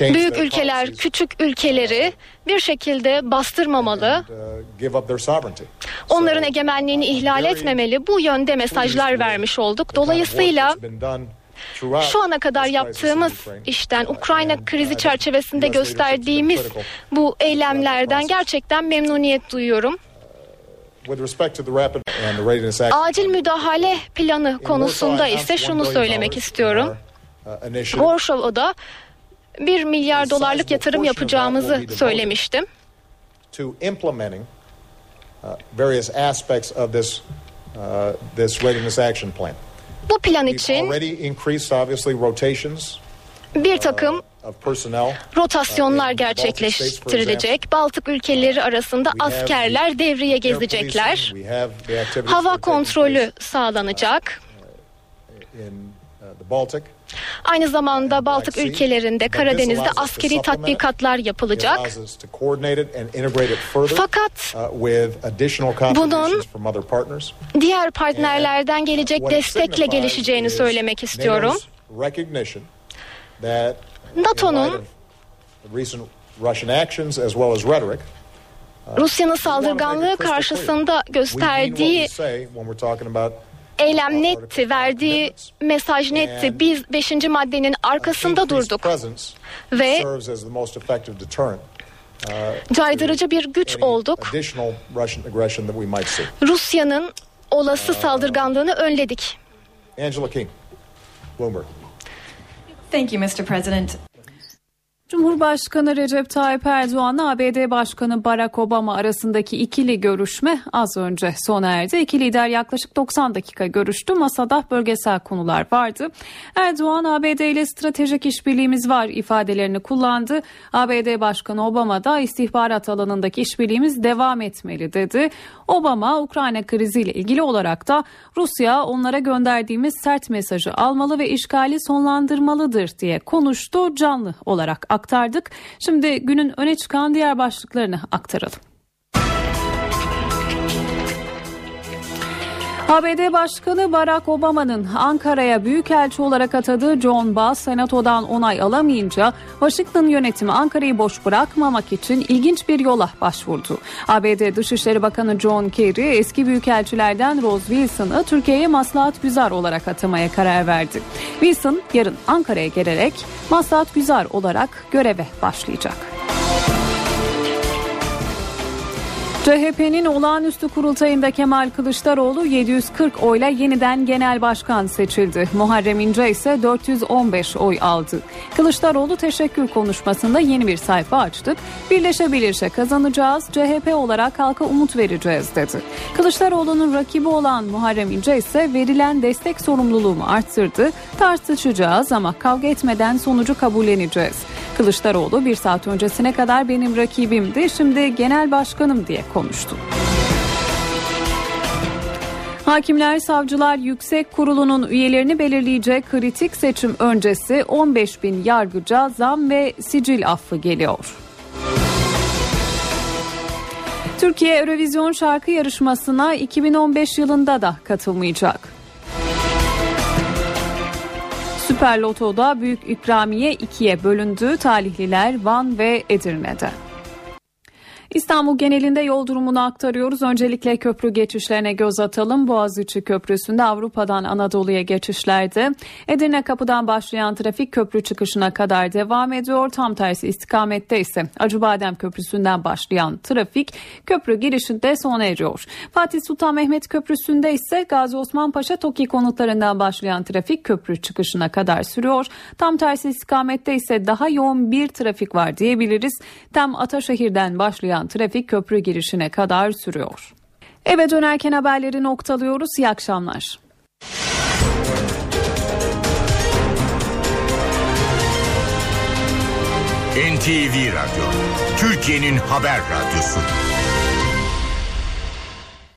büyük ülkeler küçük ülkeleri bir şekilde bastırmamalı. Onların egemenliğini ihlal etmemeli. Bu yönde mesajlar vermiş olduk. Dolayısıyla şu ana kadar yaptığımız işten Ukrayna krizi çerçevesinde gösterdiğimiz bu eylemlerden gerçekten memnuniyet duyuyorum. Acil müdahale planı konusunda ise şunu söylemek istiyorum. Gorshov'da 1 milyar dolarlık yatırım yapacağımızı söylemiştim. Bu plan için bir takım rotasyonlar gerçekleştirilecek. Baltık ülkeleri arasında askerler devriye gezecekler. Hava kontrolü sağlanacak. Aynı zamanda Baltık ülkelerinde Karadeniz'de askeri tatbikatlar yapılacak. Fakat bunun diğer partnerlerden gelecek destekle gelişeceğini söylemek istiyorum. NATO'nun Rusya'nın saldırganlığı karşısında gösterdiği eylem netti, verdiği mesaj netti. Biz 5. maddenin arkasında durduk ve caydırıcı bir güç olduk. Rusya'nın olası saldırganlığını önledik. Angela King, Bloomberg. Thank you, Mr. President. Cumhurbaşkanı Recep Tayyip Erdoğan'la ABD Başkanı Barack Obama arasındaki ikili görüşme az önce sona erdi. İki lider yaklaşık 90 dakika görüştü. Masada bölgesel konular vardı. Erdoğan ABD ile stratejik işbirliğimiz var ifadelerini kullandı. ABD Başkanı Obama da istihbarat alanındaki işbirliğimiz devam etmeli dedi. Obama Ukrayna kriziyle ilgili olarak da Rusya onlara gönderdiğimiz sert mesajı almalı ve işgali sonlandırmalıdır diye konuştu. Canlı olarak aktardık. Şimdi günün öne çıkan diğer başlıklarını aktaralım. ABD Başkanı Barack Obama'nın Ankara'ya büyükelçi olarak atadığı John Bass senatodan onay alamayınca Washington yönetimi Ankara'yı boş bırakmamak için ilginç bir yola başvurdu. ABD Dışişleri Bakanı John Kerry eski büyükelçilerden Rose Wilson'ı Türkiye'ye maslahat güzar olarak atamaya karar verdi. Wilson yarın Ankara'ya gelerek maslahat güzar olarak göreve başlayacak. CHP'nin olağanüstü kurultayında Kemal Kılıçdaroğlu 740 oyla yeniden genel başkan seçildi. Muharrem İnce ise 415 oy aldı. Kılıçdaroğlu teşekkür konuşmasında yeni bir sayfa açtık. Birleşe kazanacağız. CHP olarak halka umut vereceğiz dedi. Kılıçdaroğlu'nun rakibi olan Muharrem İnce ise verilen destek sorumluluğumu arttırdı. Tartışacağız ama kavga etmeden sonucu kabulleneceğiz. Kılıçdaroğlu bir saat öncesine kadar benim rakibimdi şimdi genel başkanım diye konuştu. Hakimler Savcılar Yüksek Kurulu'nun üyelerini belirleyecek kritik seçim öncesi 15 bin yargıca zam ve sicil affı geliyor. Türkiye Eurovision şarkı yarışmasına 2015 yılında da katılmayacak. Süper Loto'da büyük ikramiye ikiye bölündü. Talihliler Van ve Edirne'de. İstanbul genelinde yol durumunu aktarıyoruz. Öncelikle köprü geçişlerine göz atalım. Boğaziçi Köprüsü'nde Avrupa'dan Anadolu'ya geçişlerde Edirne kapıdan başlayan trafik köprü çıkışına kadar devam ediyor. Tam tersi istikamette ise Acıbadem Köprüsü'nden başlayan trafik köprü girişinde sona eriyor. Fatih Sultan Mehmet Köprüsü'nde ise Gazi Osman Paşa Toki konutlarından başlayan trafik köprü çıkışına kadar sürüyor. Tam tersi istikamette ise daha yoğun bir trafik var diyebiliriz. Tam Ataşehir'den başlayan başlayan trafik köprü girişine kadar sürüyor. Eve dönerken haberleri noktalıyoruz. İyi akşamlar. NTV Radyo, Türkiye'nin haber radyosu.